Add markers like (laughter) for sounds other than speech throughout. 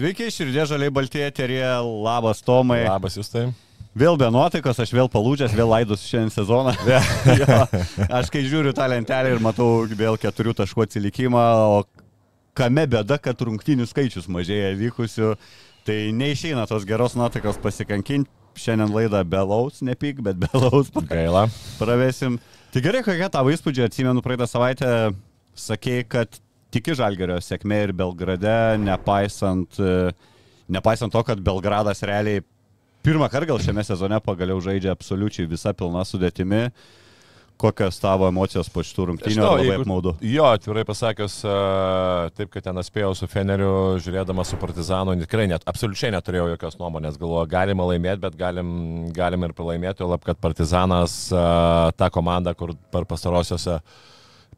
Sveiki, širdė žaliai baltieji eterija, labas Tomai. Labas jūs tai. Vėl be nuotaikos, aš vėl palūdžias, vėl laidus šiandien sezoną. (laughs) jo, (laughs) aš kai žiūriu tą lentelę ir matau vėl keturių taškų atsilikimą, o kame bėda, kad rungtinių skaičius mažėja vykusių, tai neišeina tos geros nuotaikos pasikankinti. Šiandien laidą belaus, nepyk, bet belaus. Gaila. Pravesim. Tai gerai, kokie tavo įspūdžiai, atsimenu, praeitą savaitę sakėjai, kad tiki Žalgerio sėkmė ir Belgrade, nepaisant, e, nepaisant to, kad Belgradas realiai pirmą kartą gal šiame sezone pagaliau žaidžia absoliučiai visą pilną sudėtimi. Kokios tavo emocijos po šitų rungtynių? Nežinau, Labai apmaudu. Jo, atvirai pasakius, a, taip, kad ten spėjau su Feneriu, žiūrėdamas su Partizanu, tikrai net, absoliučiai neturėjau jokios nuomonės. Galvoju, galima laimėti, bet galim, galim ir pralaimėti, o lab, kad Partizanas, a, ta komanda, kur per pastarosiose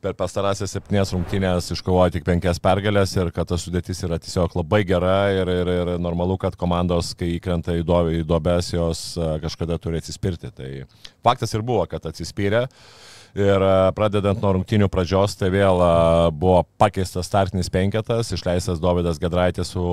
per pastarąsias septynės rungtynės iškovojo tik penkias pergalės ir kad ta sudėtis yra tiesiog labai gera ir, ir, ir normalu, kad komandos, kai įkrenta į, dobes, jos a, kažkada turi atsispirti. Tai faktas ir buvo, kad atsispyrė. Ir a, pradedant nuo rungtynių pradžios, tai vėl a, buvo pakeistas startinis penketas, išleistas Davidas Gedraitis su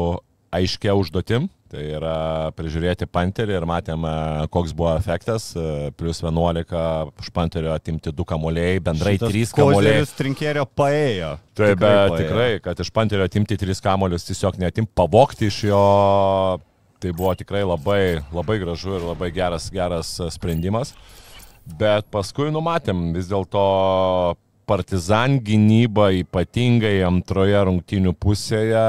aiškia užduotim. Tai yra prižiūrėti panterį ir matėm, a, koks buvo efektas. a, Plius 11 iš panterio atimti 2 kamuoliai, bendrai 3 kamuoliai. Trinkėrio paėjo. Taip, bet paėjo. tikrai, kad iš panterio atimti 3 kamuolius, tiesiog neatim, pavokti iš jo. Tai buvo tikrai labai, labai gražu ir labai geras, geras sprendimas. Bet paskui numatėm vis dėlto Partizan gynyba ypatingai antroje rungtynių pusėje,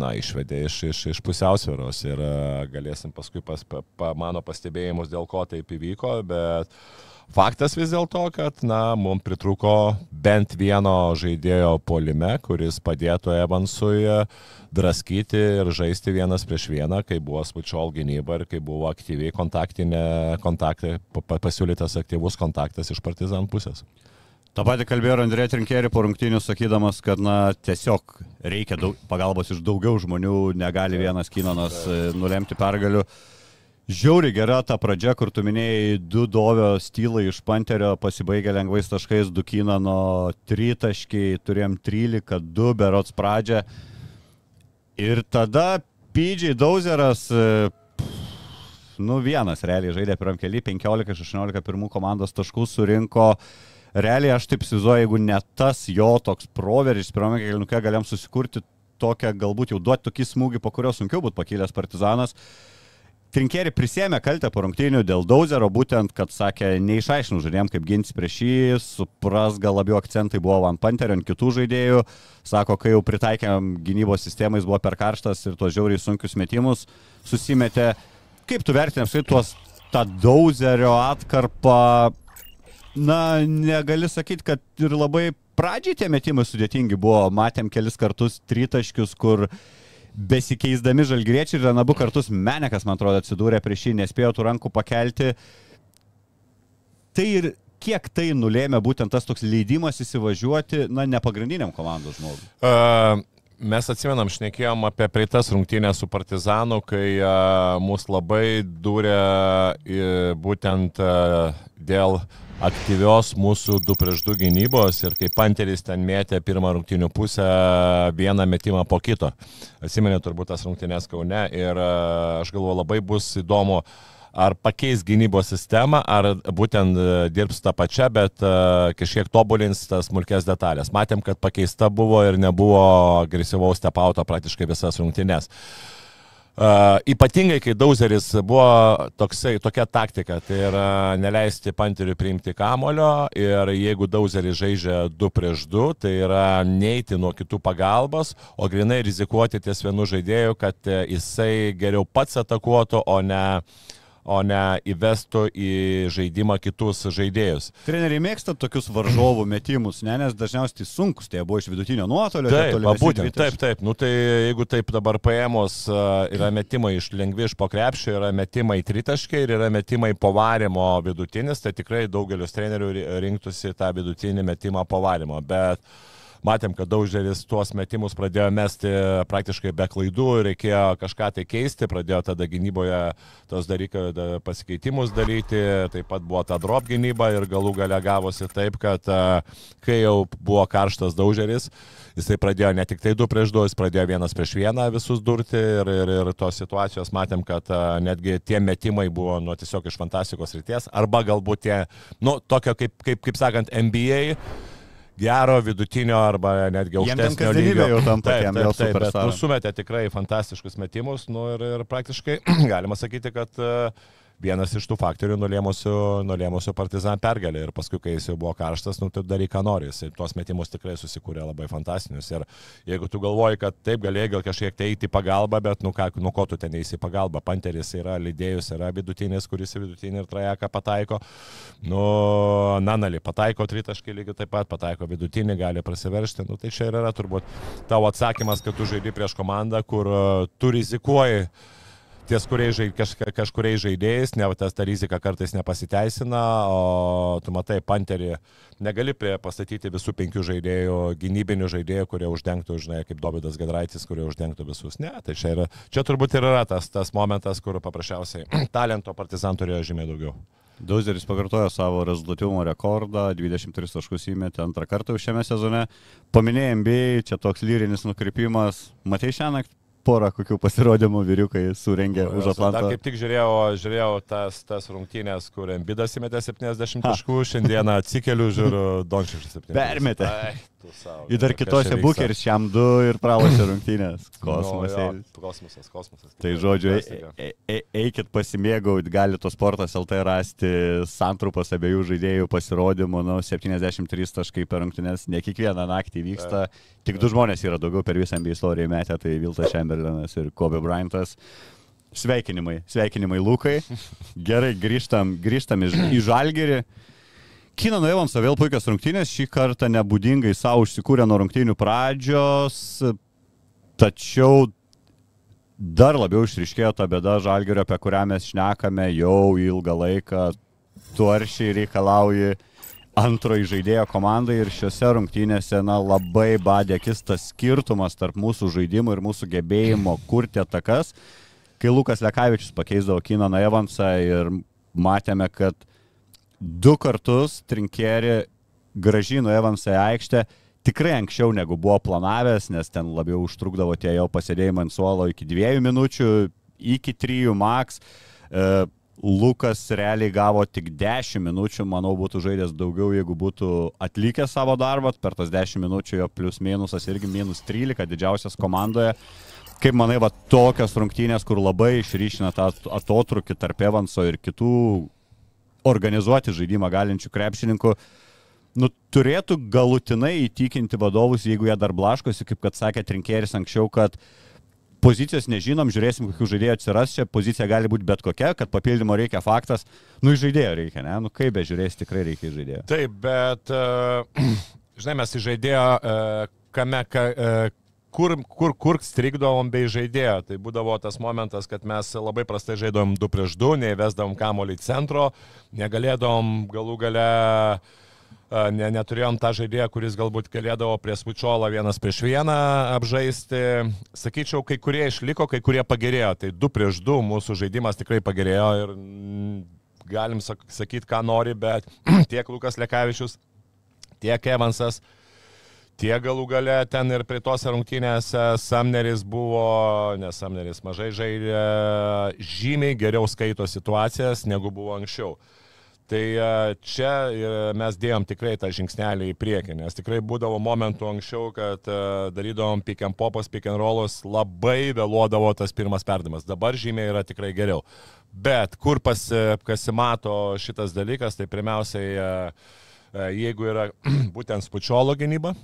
na, išvedė iš, iš, iš pusiausvėros ir a, galėsim paskui pas, pa, pa, mano pastebėjimus, dėl ko taip įvyko, bet faktas vis dėlto, kad, na, mums pritruko bent vieno žaidėjo polime, kuris padėtų Evansui a, draskyti ir žaisti vienas prieš vieną, kai buvo spučiol gynyba ir kai buvo aktyviai kontaktinė, kontaktai, pa- pa- pasiūlytas aktyvus kontaktas iš Partizan pusės. Ta pati kalbėjo Andrė Trinkėri po rungtynių, sakydamas, kad na, tiesiog reikia daug, pagalbos iš daugiau žmonių, negali vienas Kinonas e, nulemti pergalių. Žiauri gera ta pradžia, kur tu minėjai du dovio stylai iš Panterio, pasibaigė lengvais taškais, du Kinano tritaškiai, turėjom 13, 2 berots pradžią. Ir tada PJ Dauzeras, e, nu vienas realiai žaidė pirmam keli, 15-16 pirmų komandos taškų surinko. Realiai aš taip įsivaizduoju, jeigu ne tas jo toks proveržis, pirmame kelinuke galėm susikurti tokią, galbūt jau duoti tokį smūgį, po kurio sunkiau būtų pakilęs partizanas. Trinkeri prisėmė kaltę po rungtynių dėl Dauzero, būtent, kad sakė, neišaiškinų žaidėjim, kaip gintis prieš jį, supras gal labiau akcentai buvo Van Panterio ant kitų žaidėjų, sako, kai jau pritaikėm gynybos sistemą, jis buvo per karštas ir tuos žiauriai sunkius metimus susimetė. Kaip tu vertinai apskritai tuos tą Dauzerio atkarpą? Na, negali sakyti, kad ir labai pradžiai tie metimai sudėtingi buvo, matėm kelis kartus tritaškius, kur besikeisdami žalgriečiai ir abu kartus Menekas, man atrodo, atsidūrė prieš jį, nespėjo tų rankų pakelti. Tai ir kiek tai nulėmė būtent tas toks leidimas įsivažiuoti, na, ne pagrindiniam komandos žmogui. Uh, mes atsimenam, šnekėjom apie prieitas rungtynės su Partizanu, kai uh, mus labai dūrė uh, būtent uh, dėl aktyvios mūsų 2 prieš 2 gynybos ir kai Panteris ten mėtė pirmą rungtynių pusę vieną metimą po kito. Atsimenė turbūt tas rungtynės Kaune ir uh, aš galvoju labai bus įdomu, ar pakeis gynybos sistemą, ar būtent e, dirbs tą pačią, bet e, kažkiek tobulins tas smulkės detalės. Matėm, kad pakeista buvo ir nebuvo agresyvaus tepauto praktiškai visas rungtynės. Uh, ypatingai, kai Dauzeris buvo toksai, tokia taktika, tai yra neleisti panteriui priimti kamulio ir jeigu Dauzeris žaidžia 2 prieš 2, tai yra neiti nuo kitų pagalbos, o grinai rizikuoti ties vienu žaidėju, kad jisai geriau pats atakuotų, o ne uh, o ne įvestų į žaidimą kitus žaidėjus. Treneriai mėgsta tokius varžovų metimus, ne, nes dažniausiai sunkus, tai buvo iš vidutinio nuotolio. Taip, būtent, taip, taip. Nu, tai jeigu taip dabar paėmus, yra metimai iš lengvi iš pokrepšio, yra metimai tritaškai ir yra metimai povarimo vidutinis, tai tikrai daugelis trenerių rinktųsi tą vidutinį metimą povarimo. Bet matėm, kad Daužeris tuos metimus pradėjo mesti praktiškai be klaidų, reikėjo kažką tai keisti, pradėjo tada gynyboje tos dalykai, pasikeitimus daryti, taip pat buvo ta drop gynyba ir galų gale gavosi taip, kad kai jau buvo karštas Daužeris, jisai pradėjo ne tik tai du prieš du, jis pradėjo vienas prieš vieną visus durti ir, ir, ir tos situacijos matėm, kad netgi tie metimai buvo nu, tiesiog iš fantastikos ryties, arba galbūt tie, nu, tokio kaip, kaip, kaip sakant, NBA gero, vidutinio arba netgi aukštesnio lygio. Jau tam taip, taip, taip, taip, bet nu, sumetė tikrai fantastiškus metimus nu, ir, ir praktiškai (clears throat) galima sakyti, kad uh, vienas iš tų faktorių nulėmusių, nulėmusių partizan pergalę. Ir paskui, kai jis jau buvo karštas, nu, tu daryk, ką nori. Jis tuos metimus tikrai susikūrė labai fantastinius. Ir jeigu tu galvoji, kad taip galėjai gal kažkiek tai eiti į pagalbą, bet nu, ką, nu ko tu ten eisi į pagalbą. Panteris yra lydėjus, yra vidutinis, kuris į vidutinį ir trajeką pataiko. Nu, Nanali pataiko tritaškai lygiai taip pat, pataiko vidutinį, gali prasiveršti. Nu, tai čia ir yra turbūt tavo atsakymas, kad tu žaidži prieš komandą, kur uh, tu rizikuoji ties kuriais, žaid, kaž, kažkuriais žaidėjais, ne, tas ta rizika kartais nepasiteisina, o tu matai, panterį negali pastatyti visų penkių žaidėjų, gynybinių žaidėjų, kurie uždengtų, žinai, kaip Dovydas Gedraitis, kurie uždengtų visus. Ne, tai čia, yra, čia turbūt ir yra tas, tas momentas, kur paprasčiausiai (clears throat) talento partizan turėjo žymiai daugiau. Dauzeris pakartojo savo rezultatyvumo rekordą, 23 taškus įmetė antrą kartą šiame sezone. Paminėjai NBA, čia toks lyrinis nukrypimas. Matei šią naktį porą kokių pasirodymų vyriukai surengė už Atlantą. Dar kaip tik žiūrėjau, žiūrėjau tas, tas rungtynės, kur Embidas įmetė 70 taškų, šiandieną atsikeliu, žiūriu Dončius 70. Permetė. Ai, Ir dar kitose bukeris šiam du ir pralašė rungtynės. Kosmosas. (laughs) No, jo, kosmosas, kosmosas. Tai žodžiu, e, e, e, eikit pasimėgauti, gali to sportas LT rasti santrupas abiejų žaidėjų pasirodymų, nu, 73 taškai per rungtynės, ne kiekvieną naktį vyksta, tik du žmonės yra daugiau per visą NBA istoriją metę, tai Viltas Chamberlainas ir Kobe Bryantas. Sveikinimai, sveikinimai Lukai. (laughs) Gerai, grįžtam, grįžtam į, į Žalgerį. Kinano Evanso vėl puikios rungtynės, šį kartą nebūdingai savo užsikūrė nuo rungtynių pradžios, tačiau dar labiau išriškėjo ta bėda Žalgerio, apie kurią mes šnekame jau ilgą laiką, tu aršiai reikalauji antroji žaidėjo komandai ir šiuose rungtynėse na, labai badė akis tas skirtumas tarp mūsų žaidimų ir mūsų gebėjimo kurti atakas, kai Lukas Lekavičius pakeisdavo Kinaną Evansą ir matėme, kad du kartus Trinkeri gražino Evansą į aikštę, tikrai anksčiau negu buvo planavęs, nes ten labiau užtrukdavo tie jo pasėdėjimai ant suolo iki dviejų minučių, iki trijų maks. E, Lukas realiai gavo tik 10 minučių, manau, būtų žaidęs daugiau, jeigu būtų atlikęs savo darbą, per tas 10 minučių jo plius minusas irgi minus 13, didžiausias komandoje. Kaip manai, va tokios rungtynės, kur labai išryšina tą atotrukį tarp Evanso ir kitų organizuoti žaidimą galinčių krepšininkų, nu, turėtų galutinai įtikinti vadovus, jeigu jie dar blaškosi, kaip kad sakė Trinkėris anksčiau, kad pozicijos nežinom, žiūrėsim, kokių žaidėjų atsiras, čia pozicija gali būti bet kokia, kad papildymo reikia faktas, nu, žaidėjo reikia, ne, nu, kaip be žiūrės, tikrai reikia žaidėjo. Taip, bet, uh, (clears throat) žinai, mes į žaidėjo, uh, kame, ka, uh, kur, kur, kur strikdavom bei žaidėjo. Tai būdavo tas momentas, kad mes labai prastai žaidom 2 prieš 2, neįvesdavom kamolį centro, negalėdavom galų gale ne, neturėjom tą žaidėją, kuris galbūt galėdavo prie spučiolą vienas prieš vieną apžaisti. Sakyčiau, kai kurie išliko, kai kurie pagerėjo. Tai 2 prieš 2 mūsų žaidimas tikrai pagerėjo ir galim sakyti, ką nori, bet (clears throat) tiek Lukas Lekavičius, tiek Evansas, Tie galų gale ten ir prie tos rungtynėse Samneris buvo, nes Samneris mažai žaidė, žymiai geriau skaito situacijas negu buvo anksčiau. Tai e, čia e, mes dėjom tikrai tą žingsnelį į priekį, nes tikrai būdavo momentų anksčiau, kad e, darydavom pick and popas, pick and rollus, labai vėluodavo tas pirmas perdavimas. Dabar žymiai yra tikrai geriau. Bet kur pas, pasimato šitas dalykas, tai pirmiausiai, jeigu yra (clears throat) būtent spučiolo gynyba,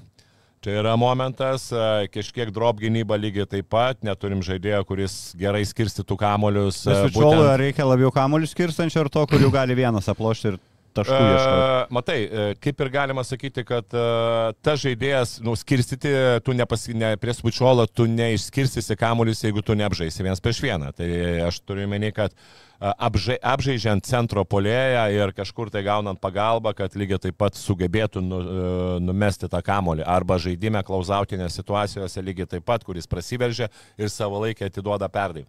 Čia yra momentas, kažkiek drop gynyba lygiai taip pat, neturim žaidėjo, kuris gerai skirstytų kamolius. Sučiolo būtent... reikia labiau kamolius skirstančio ar to, kur jau gali vienas aplošti ir taškų ieškoti. Uh, matai, kaip ir galima sakyti, kad uh, ta žaidėjas, nu, skirstyti, tu nepasi, ne, prie spučiolo, tu neišskirstysi kamuolius, jeigu tu neapžaisi vienas prieš vieną. Tai aš turiu menį, kad apžai, apžaidžiant centro polėją ir kažkur tai gaunant pagalbą, kad lygiai taip pat sugebėtų nu, e, numesti tą kamolį. Arba žaidime klausautinės situacijose lygiai taip pat, kuris prasiveržia ir savo laikę atiduoda perdavimą.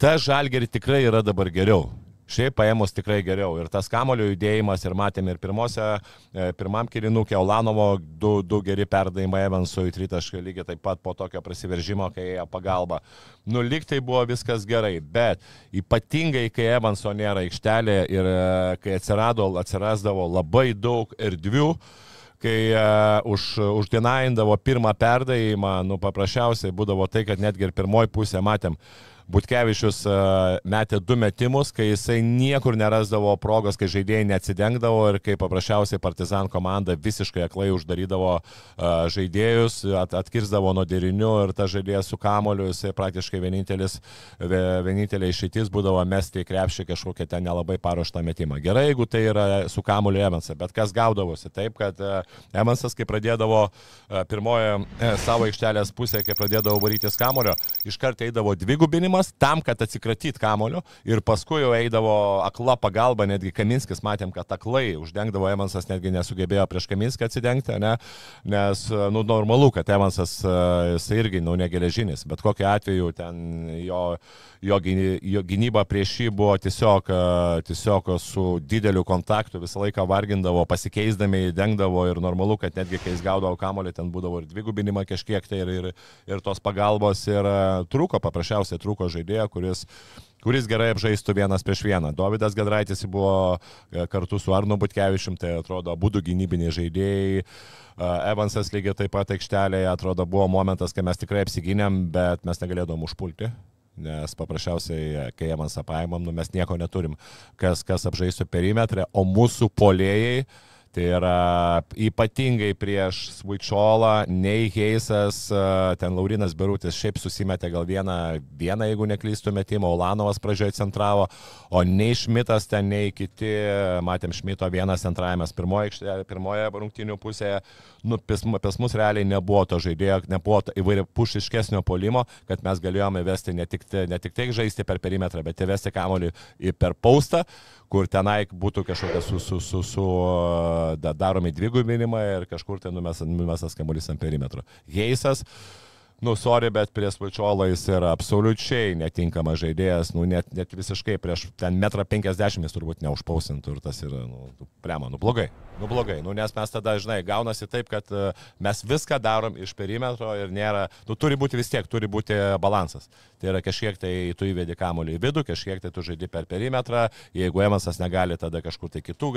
Ta žalgeri tikrai yra dabar geriau. Šiaip paėmus tikrai geriau. Ir tas kamulio judėjimas, ir matėme ir pirmose, e, pirmam kirinukė Olanovo du, du geri perdavimai Evansui tritaškai lygiai taip pat po tokio prasiveržimo, kai ėjo pagalba. Nu, lyg tai buvo viskas gerai, bet ypatingai, kai Evanso nėra aikštelė ir e, kai atsirado, atsirasdavo labai daug erdvių, kai uh, už, uždienaindavo pirmą perdavimą, nu paprasčiausiai būdavo tai, kad netgi ir pirmoji pusė matėm, uh, Butkevičius e, metė du metimus, kai jisai niekur nerasdavo progos, kai žaidėjai neatsidengdavo ir kai paprasčiausiai Partizan komanda visiškai aklai uždarydavo e, žaidėjus, at, atkirsdavo nuo derinių ir ta žaidėjas su kamoliu, jisai praktiškai vienintelis, vienintelė išeitis būdavo mesti į krepšį kažkokią ten nelabai paruoštą metimą. Gerai, jeigu tai yra su kamoliu Evansas, bet kas gaudavosi taip, kad e, Evansas, kai pradėdavo pirmoje savo aikštelės pusėje, kai pradėdavo varytis kamolio, iškart eidavo dvigubinimas sprendimas tam, kad atsikratyt kamoliu ir paskui jau eidavo akla pagalba, netgi Kaminskis matėm, kad aklai uždengdavo Evansas, netgi nesugebėjo prieš Kaminskį atsidengti, ne? nes, nu, normalu, kad Evansas, jis irgi, nu, negeležinis, bet kokiu atveju ten jo, jo, jo gynyba prieš jį buvo tiesiog, tiesiog su dideliu kontaktu, visą laiką vargindavo, pasikeisdami, dengdavo ir normalu, kad netgi kai jis gaudavo kamolį, ten būdavo ir dvigubinimą kažkiek tai ir, ir, ir tos pagalbos ir trūko, paprasčiausiai trūko žaidėjo, kuris kuris gerai apžaistų vienas prieš vieną. Dovydas Gadraitis buvo e, kartu su Arnu Butkevičium, tai atrodo, būdų gynybiniai žaidėjai. E, Evansas lygiai taip pat aikštelėje, atrodo, buvo momentas, kai mes tikrai apsigynėm, bet mes negalėdom užpulti. Nes paprasčiausiai, e, kai Evansą paėmam, nu, mes nieko neturim, kas, kas apžaistų perimetrę, o mūsų polėjai uh, Tai yra ypatingai prieš Svuičiolą, nei Heisas, ten Laurinas Berutis šiaip susimetė gal vieną, vieną jeigu neklystų metimą, Olanovas pradžioje centravo, o nei Šmitas ten, nei kiti, matėm Šmito vienas centravimas pirmoje, pirmoje rungtinių pusėje, nu, pas, pas mus realiai nebuvo to žaidėjo, nebuvo įvairia pušiškesnio polimo, kad mes galėjome vesti ne tik, ne tik tai žaisti per perimetrą, bet įvesti kamolį per paustą, kur tenai būtų kažkokia su, su, su, su da, daromi dvigubinimai ir kažkur ten numestas kamuolys ant perimetro. Heisas, nu, sorry, bet prie Svačiolo jis yra absoliučiai netinkamas žaidėjas, nu, net, net visiškai prieš ten metrą penkisdešimt jis turbūt neužpausintų ir tas yra, nu, prema, nu, blogai. Nu blogai, nu, nes mes tada, žinai, gaunasi taip, kad e, mes viską darom iš perimetro ir nėra, nu turi būti vis tiek, turi būti balansas. Tai yra kažkiek tai tu įvedi kamuolį į vidų, kažkiek tai tu žaidži per perimetrą, jeigu Evansas negali, tada kažkur tai kitų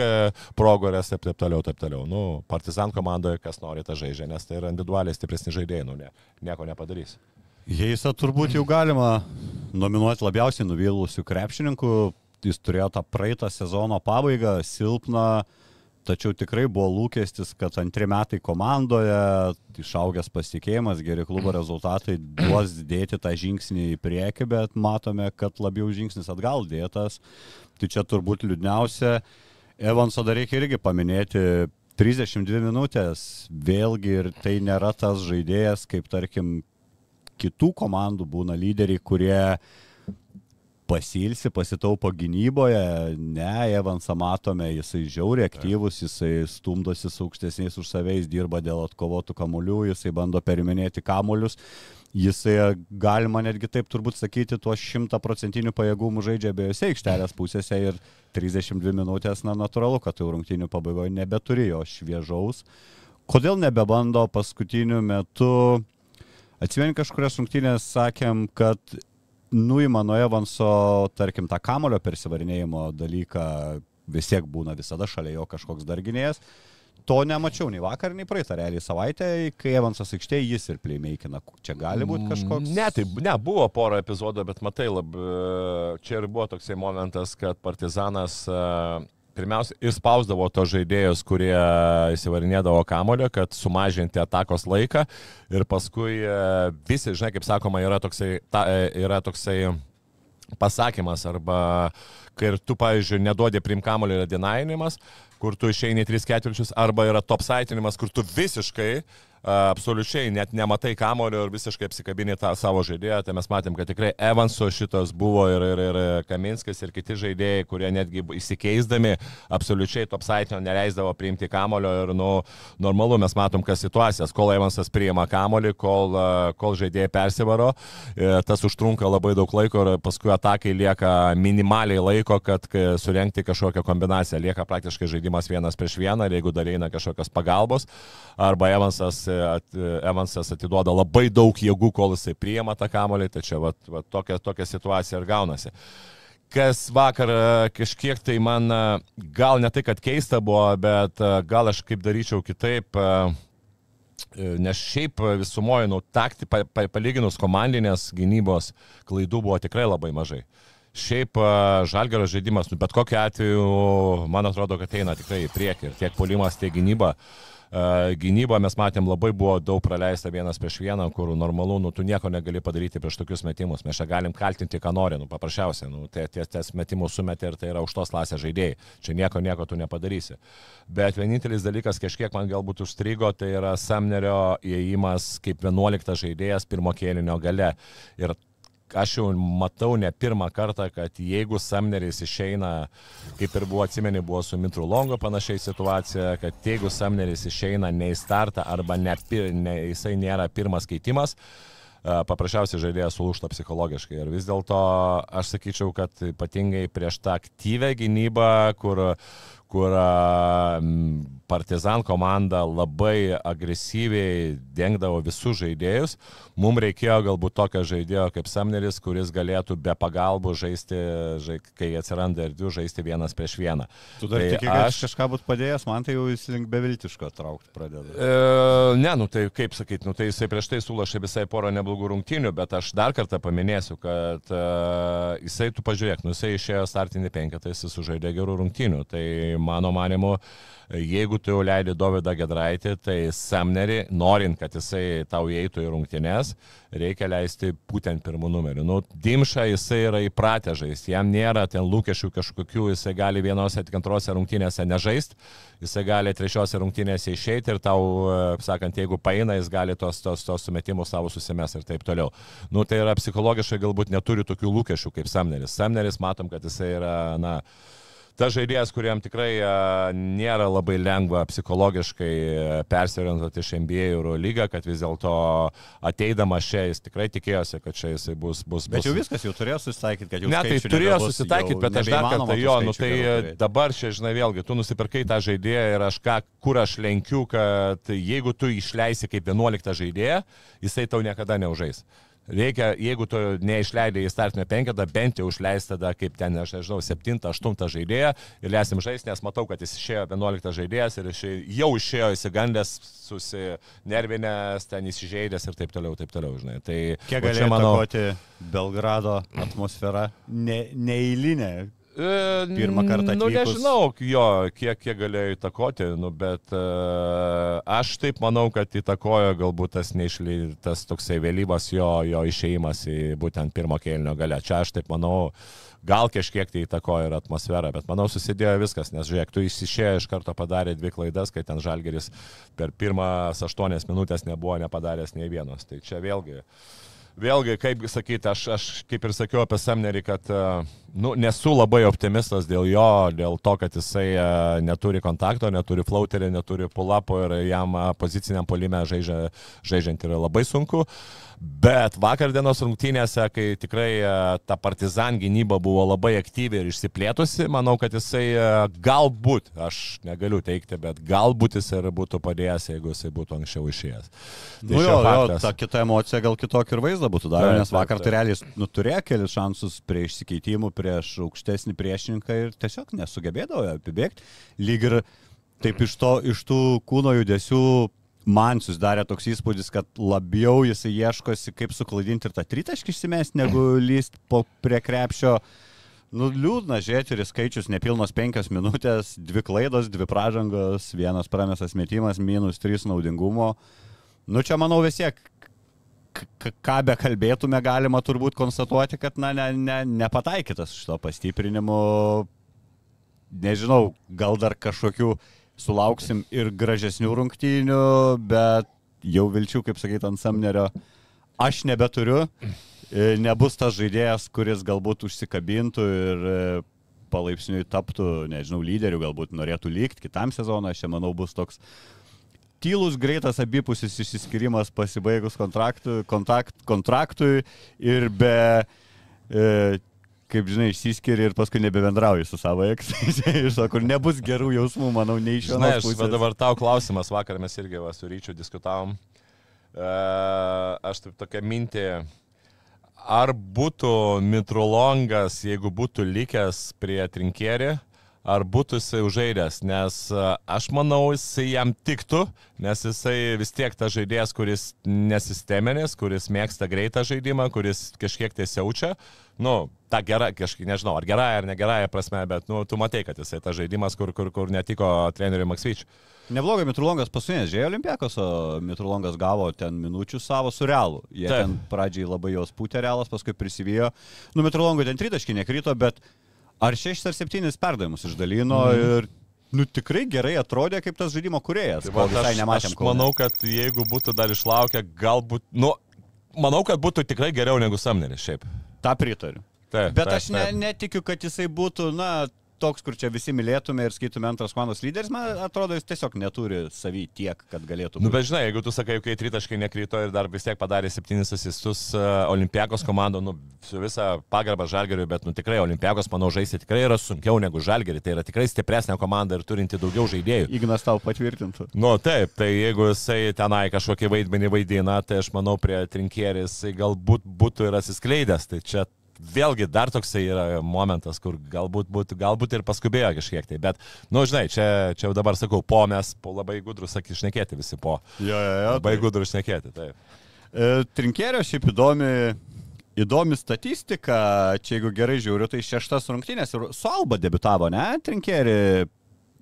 progorės ir taip, taip toliau, taip toliau. Nu, Partizan komandoje kas nori tą žaidžia, nes tai yra individualiai stipresni žaidėjai, nu, ne, nieko nepadarys. Heisa turbūt jau galima nominuoti labiausiai nuvylusių krepšininkų. Jis turėjo tą praeitą sezono pabaigą, silpną, uh, Tačiau tikrai buvo lūkestis, kad antri metai komandoje, išaugęs pasitikėjimas, geri klubo rezultatai duos dėti tą žingsnį į priekį, bet matome, kad labiau žingsnis atgal dėtas. Tai čia turbūt liūdniausia. Evanso dar reikia irgi paminėti 32 minutės. Vėlgi ir tai nėra tas žaidėjas, kaip tarkim kitų komandų būna lyderiai, kurie pasilsi, pasitaupo gynyboje, ne, Evansą matome, jisai žiauriai aktyvus, jisai stumdosi su aukštesniais už savais, dirba dėl atkovotų kamuolių, jisai bando periminėti kamuolius, jisai galima netgi taip turbūt sakyti, tuos šimtaprocentinių pajėgumų žaidžia abiejose aikštelės pusėse ir 32 minutės, na natūralu, kad jau rungtinių pabaigoje nebeturi jo šviežaus. Kodėl nebebando paskutiniu metu? Atsimeni kažkurias rungtynės sakėm, kad nuima nuo Evanso, tarkim, tą kamulio persivarinėjimo dalyką, vis tiek būna visada šalia jo kažkoks darginėjas. To nemačiau nei vakar, nei praeitą realiai savaitę, kai Evansas aikštėje jis ir playmakeina. Čia gali būti kažkoks. Ne, tai ne, buvo pora epizodų, bet matai, lab, čia ir buvo toksai momentas, kad Partizanas e, pirmiausia ir spausdavo to žaidėjus, kurie įsivarinėdavo kamulio, kad sumažinti atakos laiką. Ir paskui e, visi, žinai, kaip sakoma, yra toksai, ta, e, yra toksai pasakymas arba kai ir tu, pavyzdžiui, neduodė primkamulio yra denainimas, kur tu išeini 3 ketvirčius, arba yra top saitinimas, kur tu visiškai uh, absoliučiai net nematai kamulio ir visiškai apsikabinė tą savo žaidėją. Tai mes matėm, kad tikrai Evanso šitas buvo ir, ir, ir Kaminskis ir kiti žaidėjai, kurie netgi įsikeisdami absoliučiai top saitinio neleisdavo priimti kamulio ir, nu, normalu mes matom, kas situacijas, kol Evansas priima kamulį, kol, kol žaidėjai persivaro, e, tas užtrunka labai daug laiko ir paskui atakai lieka minimaliai laiko, kad surenkti kažkokią kombinaciją. Lieka praktiškai žaidimas vienas prieš vieną ir jeigu dar eina kažkokios pagalbos, arba Evansas at, Evansas atiduoda labai daug jėgų, kol jisai priema tą kamolį, tai čia va, va, tokia, tokia situacija ir gaunasi. Kas vakar e, kažkiek tai man e, gal ne tai, kad keista buvo, bet e, gal aš kaip daryčiau kitaip, nes šiaip visumoje, nu, takti, pa, pa, palyginus komandinės gynybos klaidų buvo tikrai labai mažai. Šiaip žalgerio žaidimas, nu, bet kokiu atveju, man atrodo, kad eina tikrai į priekį ir tiek polimas, tiek gynyba. Uh, Gynyba mes matėm labai buvo daug praleista vienas prieš vieną, kur normalu, nu, tu nieko negali padaryti prieš tokius metimus. Mes čia galim kaltinti, ką nori, nu, paprasčiausiai, nu, tie, tie, ties metimus sumetė ir tai yra už tos klasės žaidėjai. Čia nieko, nieko tu nepadarysi. Bet vienintelis dalykas, kažkiek man galbūt užstrigo, tai yra Samnerio įėjimas kaip 11 žaidėjas pirmo kėlinio gale. Ir aš jau matau ne pirmą kartą, kad jeigu Samneris išeina, kaip ir buvo atsimeni, buvo su Mitru Longo panašiai situacija, kad jeigu Samneris išeina ne į startą arba ne, ne, jisai nėra pirmas keitimas, paprasčiausiai žaidėjas sulūšta psichologiškai. Ir vis dėlto aš sakyčiau, kad ypatingai prieš tą aktyvę gynybą, kur, kur Partizan komanda labai agresyviai dengdavo visus žaidėjus. Mums reikėjo galbūt tokio žaidėjo kaip Samneris, kuris galėtų be pagalbų žaisti, žai, kai atsiranda erdvių, žaisti vienas prieš vieną. Tu dar tai tiki, aš kažką būt padėjęs, man tai jau jis link beviltiško traukti pradeda. E, ne, nu tai kaip sakyti, nu tai jisai prieš tai sulašė visai porą neblogų rungtynių, bet aš dar kartą paminėsiu, kad e, jisai, tu pažiūrėk, nu jisai išėjo startinį penketą, jis sužaidė gerų rungtynių. Tai mano manimu, jeigu tu jau leidi Dovydą Gedraitį, tai Samnerį, norint, kad jisai tau įeitų į rungtynes, reikia leisti būtent pirmų numerių. Nu, Dimša jisai yra įpratę žaisti, jam nėra ten lūkesčių kažkokių, jisai gali vienose, tik antrose rungtynėse nežaisti, jisai gali trečiose rungtynėse išeiti ir tau, e, sakant, jeigu paina, jis gali tos, tos, tos sumetimus savo susimes ir taip toliau. Nu, tai yra psichologiškai galbūt neturi tokių lūkesčių kaip Samneris. Samneris matom, kad jisai yra, na, tas žaidėjas, kuriam tikrai nėra labai lengva psichologiškai persiorientuoti iš NBA Euro lygą, kad vis dėlto ateidamas čia jis tikrai tikėjosi, kad čia jisai bus, bus. Bet jau viskas jau turėjo susitaikyti, kad jau. Ne, tai turėjo susitaikyti, bet aš dar kartą jo, nu tai dabar čia, žinai, vėlgi, tu nusipirkai tą žaidėją ir aš ką, kur aš lenkiu, kad jeigu tu išleisi kaip 11 žaidėją, jisai tau niekada neužais. Reikia, jeigu tu neišleidai į startinio penketą, bent jau išleis tada, kaip ten, aš nežinau, 7-8 žaidėją ir leisim žaisti, nes matau, kad jis išėjo 11 žaidėjas ir išėjo, jau išėjo įsigandęs, susinervinęs, ten įsižeidęs ir taip toliau, taip toliau, žinai. Tai, Kiek galėjo manau, Belgrado atmosfera ne, neįlinė, Pirmą kartą. Atvykus. Nu, nežinau, jo, kiek, kiek galėjo įtakoti, nu, bet uh, aš taip manau, kad įtakojo galbūt tas, neišly, tas toksai vėlyvas jo, jo išėjimas į būtent pirmo kėlinio galę. Čia aš taip manau, gal kažkiek tai įtakojo ir atmosfera, bet manau susidėjo viskas, nes žiūrėk, tu įsišėjo iš karto padarė dvi klaidas, kai ten Žalgeris per pirmas aštuonias minutės nebuvo nepadaręs nei vienos. Tai čia vėlgi. Uh, vėlgi, kaip sakyti, aš, aš kaip ir sakiau apie Semnerį, kad nu, nesu labai optimistas dėl jo, dėl to, kad jisai neturi kontakto, neturi flauterį, neturi pulapo ir jam poziciniam polime žaidžia, žaidžiant yra labai sunku. Bet vakar dienos rungtynėse, kai tikrai ta partizan gynyba buvo labai aktyvi ir išsiplėtusi, manau, kad jisai galbūt, aš negaliu teikti, bet galbūt jis ir būtų padėjęs, jeigu jisai būtų anksčiau išėjęs. Tai nu jo, jo, ta kita emocija gal kitokį ir vaizdą būtų davę, nes vakar tai realiai nu, turėjo kelius šansus prie išsikeitimų prieš aukštesnį priešininką ir tiesiog nesugebėdavo apibėgti. Lyg ir taip iš, to, iš tų kūno judesių man susidarė toks įspūdis, kad labiau jisai ieškosi, kaip suklaidinti ir tą tritaškį išsimest, negu (clears throat) lyst po prie krepšio. Nu, liūdna žiūrėti ir skaičius nepilnos penkios minutės, dvi klaidos, dvi pražangos, vienas pramesas metimas, minus trys naudingumo. Nu, čia manau vis tiek, ką be kalbėtume, galima turbūt konstatuoti, kad, na, ne, ne, nepataikytas šito pastiprinimu. Nežinau, gal dar kažkokių sulauksim ir gražesnių rungtynių, bet jau vilčių, kaip sakyti, ant Samnerio aš nebeturiu. Nebus tas žaidėjas, kuris galbūt užsikabintų ir e, palaipsniui taptų, nežinau, lyderių, galbūt norėtų likti kitam sezonui. Aš čia manau bus toks tylus, greitas abipusis išsiskirimas pasibaigus kontraktui, kontakt, kontraktui ir be, e, kaip žinai, išsiskiri ir paskui nebebendrauji su savo eks. (laughs) ir sako, nebus gerų jausmų, manau, nei iš vienos pusės. dabar tau klausimas, vakar mes irgi va, su Ryčiu diskutavom. E, aš taip tokia mintį, ar būtų Mitrolongas, jeigu būtų likęs prie trinkėri, ar būtų jisai užaidęs, nes e, aš manau, jisai jam tiktų, nes jisai vis tiek tas žaidėjas, kuris nesisteminis, kuris mėgsta greitą žaidimą, kuris kažkiek tiesiaučia, nu, ta gera, kažkaip nežinau, ar gerąją ar negerąją prasme, bet, nu, tu matai, kad jisai tas žaidimas, kur, kur, kur netiko treneriui Maksvyčiui. Neblogai Mitrulongas pasunės, žiūrėjo Olimpiakos, o Mitrulongas gavo ten minučių savo su realu. Jie Taip. ten pradžiai labai jos pūtė realas, paskui prisivijo. Nu, Mitrulongui ten tritaškai nekrito, bet ar šešis ar septynis perdavimus išdalino Mhm. ir, nu, tikrai gerai atrodė kaip tas žaidimo kuriejas. Tai aš, nematėm. aš manau, kad jeigu būtų dar išlaukę, galbūt, nu, manau, kad būtų tikrai geriau negu Samneris šiaip. Tą pritariu. Taip, Bet taip, aš ne, taip. netikiu, kad jisai būtų, na, toks, kur čia visi mylėtume ir skaitytume antras komandos lyderis, man atrodo, jis tiesiog neturi savy tiek, kad galėtų Nu, būti. bet žinai, jeigu tu sakai, kai tritaškai nekrito ir dar vis tiek padarė septynis asistus uh, Olimpiakos komando, nu, su visa pagarba Žalgeriui, bet, nu, tikrai Olimpiakos, manau, žaisti tikrai yra sunkiau negu Žalgeriui. Tai yra tikrai stipresnė komanda ir turinti daugiau žaidėjų. Ignas tau patvirtintų. Nu, taip, tai jeigu jisai tenai kažkokį vaidmenį vaidina, tai aš manau, prie trinkėris galbūt būtų ir atsiskleidęs. Tai čia vėlgi dar toksai yra momentas, kur galbūt, būtų, galbūt ir paskubėjo kažkiek tai. Bet, nu, žinai, čia, čia jau dabar sakau, po mes po labai gudrus, sakyk, išnekėti visi po. Jo, jo, jo. Labai gudrus išnekėti, taip. E, Trinkėrio šiaip įdomi, įdomi statistika, čia jeigu gerai žiūriu, tai šeštas rungtynės ir su Alba debitavo, ne? Trinkėri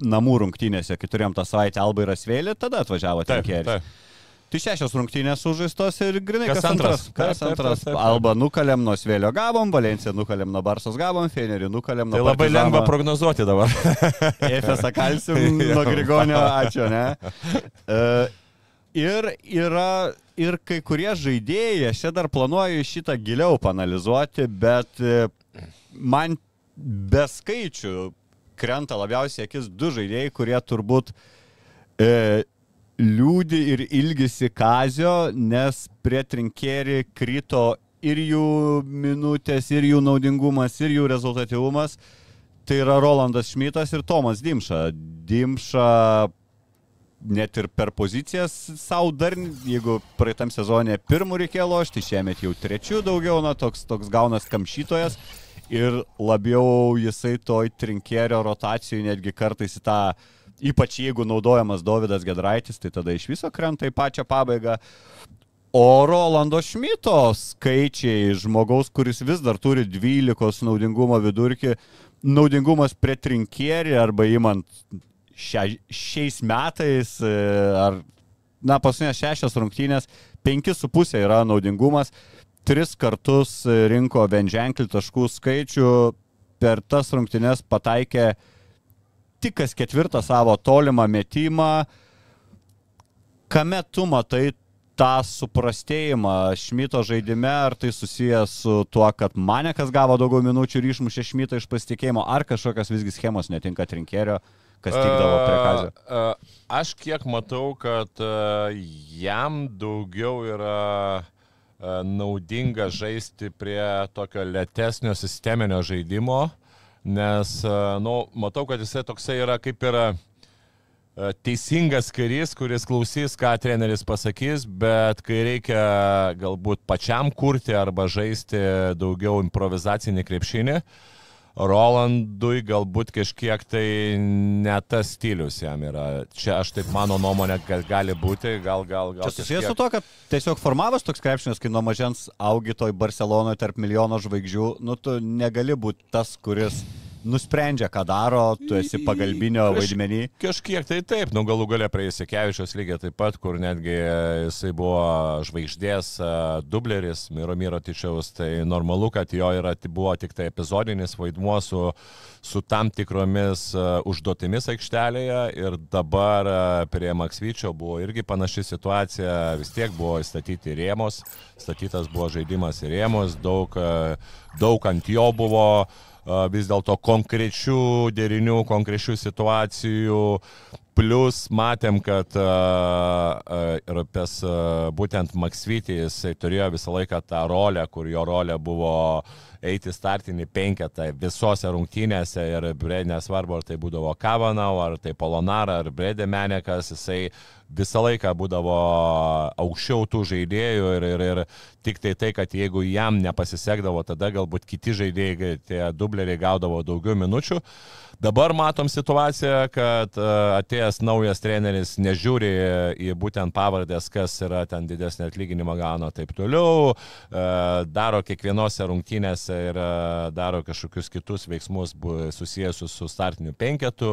namų rungtynėse, kai turėjom tą savaitę Alba ir Asvėlį, tada atvažiavo Taip, Trinkėris. taip. Tai šešios rungtynės sužaistos ir grinai Kas kas, antras. antras? Kas Taip, antras. taip, taip, taip. Alba nukalėm nuo Svėlio gavom, Valenciją nukalėm nuo Barsos gavom, Fenerį nukalėm nuo Tai labai Partizano. lengva prognozuoti dabar. (laughs) Efesą kalsim (laughs) nuo Grigonio, ačiū, ne? E, Ir yra ir kai kurie žaidėjai, aš čia dar planuoju šitą giliau panalizuoti, bet e, man be skaičių krenta labiausiai akis du žaidėjai, kurie turbūt e, liūdi ir ilgisi kazio, nes prie trinkėri krito ir jų minutės, ir jų naudingumas, ir jų rezultatyvumas. Tai yra Rolandas Šmitas ir Tomas Dimša. Dimša net ir per pozicijas savo dar, jeigu praeitam sezonė pirmų reikėjo lošti, šiemet jau trečių daugiau, na, toks, toks gaunas kamšytojas. Ir labiau jisai toj trinkėrio rotacijų netgi kartais į tą, ypač jeigu naudojamas Davidas Gedraitis, tai tada iš viso krenta į pačią pabaigą. O Rolando Šmito skaičiai žmogaus, kuris vis dar turi 12 naudingumo vidurkį, naudingumas prie trinkierį arba įmant šia, šiais metais, e, ar, na, paskutinės šešias rungtynės, 5,5 yra naudingumas, tris kartus rinko bent ženklį taškų skaičių, per tas rungtynės pataikė tik kas ketvirtą savo tolimą metimą. Kame tu matai tą suprastėjimą Šmito žaidime, ar tai susijęs su tuo, kad Manekas gavo daugiau minučių ir išmušė Šmitą iš pasitikėjimo, ar kažkokios visgi schemos netinka trinkėrio, kas tikdavo prie kazio? A, a, Aš kiek matau, kad a, jam daugiau yra naudinga žaisti prie tokio lėtesnio sisteminio žaidimo, nes, a, nu, matau, kad jisai toksai yra kaip yra e, teisingas karys, kuris klausys, ką treneris pasakys, bet kai reikia galbūt pačiam kurti arba žaisti daugiau improvizacinį krepšinį, Rolandui galbūt kažkiek tai ne tas stilius jam yra. Čia aš taip mano nuomonė, kad gali būti, gal, gal, gal. Čia susijęs su to, kad tiesiog formavas toks krepšinis, kai nuo mažens augi toj Barcelonoje tarp milijono žvaigždžių, nu tu negali būti tas, kuris nusprendžia, ką daro, tu esi pagalbinio Kaž- vaidmenį. Kažkiek tai taip, nu galų galia prie Jasikevičios lygiai taip pat, kur netgi jisai buvo žvaigždės a, dubleris Miro Miro Tičiaus, tai normalu, kad jo yra, buvo tik tai epizodinis vaidmuo su, su tam tikromis a, užduotimis aikštelėje ir dabar prie Maksvyčio buvo irgi panaši situacija, vis tiek buvo įstatyti rėmos, statytas buvo žaidimas į rėmus, daug, daug ant jo buvo vis dėlto konkrečių derinių, konkrečių situacijų. Plus matėm, kad uh, pes uh, būtent Maksvitį jisai turėjo visą laiką tą rolę, kur jo rolė buvo eiti startinį penketą visose rungtynėse ir nesvarbu, ar tai būdavo Kavanau, ar tai Polonara, ar Bredė Menekas, jisai visą laiką būdavo aukščiau tų žaidėjų ir, ir, ir tik tai tai, kad jeigu jam nepasisekdavo, tada galbūt kiti žaidėjai, tie dubleriai gaudavo daugiau minučių. Dabar matom situaciją, kad e, atėjęs naujas treneris nežiūri į būtent pavardės, kas yra ten didesnį atlyginimą gauna taip toliau, e, daro kiekvienose rungtynėse ir e, daro kažkokius kitus veiksmus susijusius su startiniu penketu.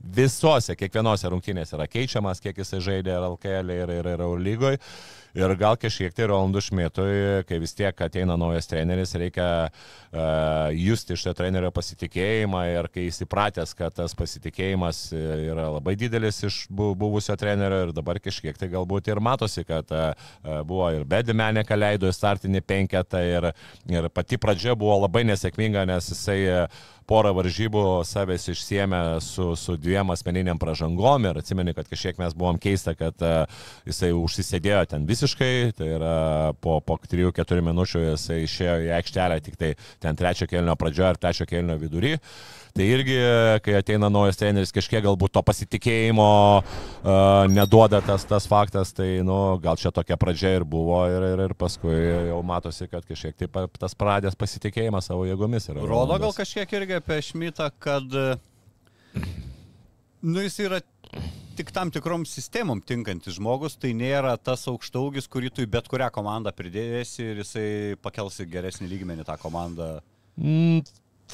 Visose, kiekvienose rungtynėse yra keičiamas, kiek jisai žaidė LKL ir, ir, ir Eurolygoje. Ir gal kažkiek tai Rolandų Šmitui, kai vis tiek ateina naujas treneris, reikia uh, justi šitą trenerio pasitikėjimą ir kai jis įpratęs, kad tas pasitikėjimas yra labai didelis iš bu- buvusio trenerio ir dabar kažkiek tai galbūt ir matosi, kad uh, buvo ir Bedimenė, ką leido į startinį penketą ir, ir pati pradžia buvo labai nesėkminga, nes jisai uh, porą varžybų savęs išsiemė su, su dviem asmeniniam pražangom ir atsimeni, kad kažkiek mes buvom keista, kad uh, jisai užsisėdėjo ten visiškai, tai yra po, po 3-4 minučių jisai išėjo į aikštelę tik tai ten trečio kelnio pradžioje ar trečio kelnio vidury. Tai irgi, kai ateina naujas treneris, kažkiek galbūt to pasitikėjimo uh, neduoda tas, tas faktas, tai nu, gal čia tokia pradžia ir buvo ir, ir, ir paskui jau matosi, kad kažkiek taip tas pradės pasitikėjimas savo jėgomis yra. Rodo gal kažkiek irgi apie Šmitą, kad nu, jis yra tik tam tikrom sistemom tinkantis žmogus, tai nėra tas aukštaugis, kurį tu į bet kurią komandą pridėsi ir jisai pakelsi geresnį lygmenį tą komandą.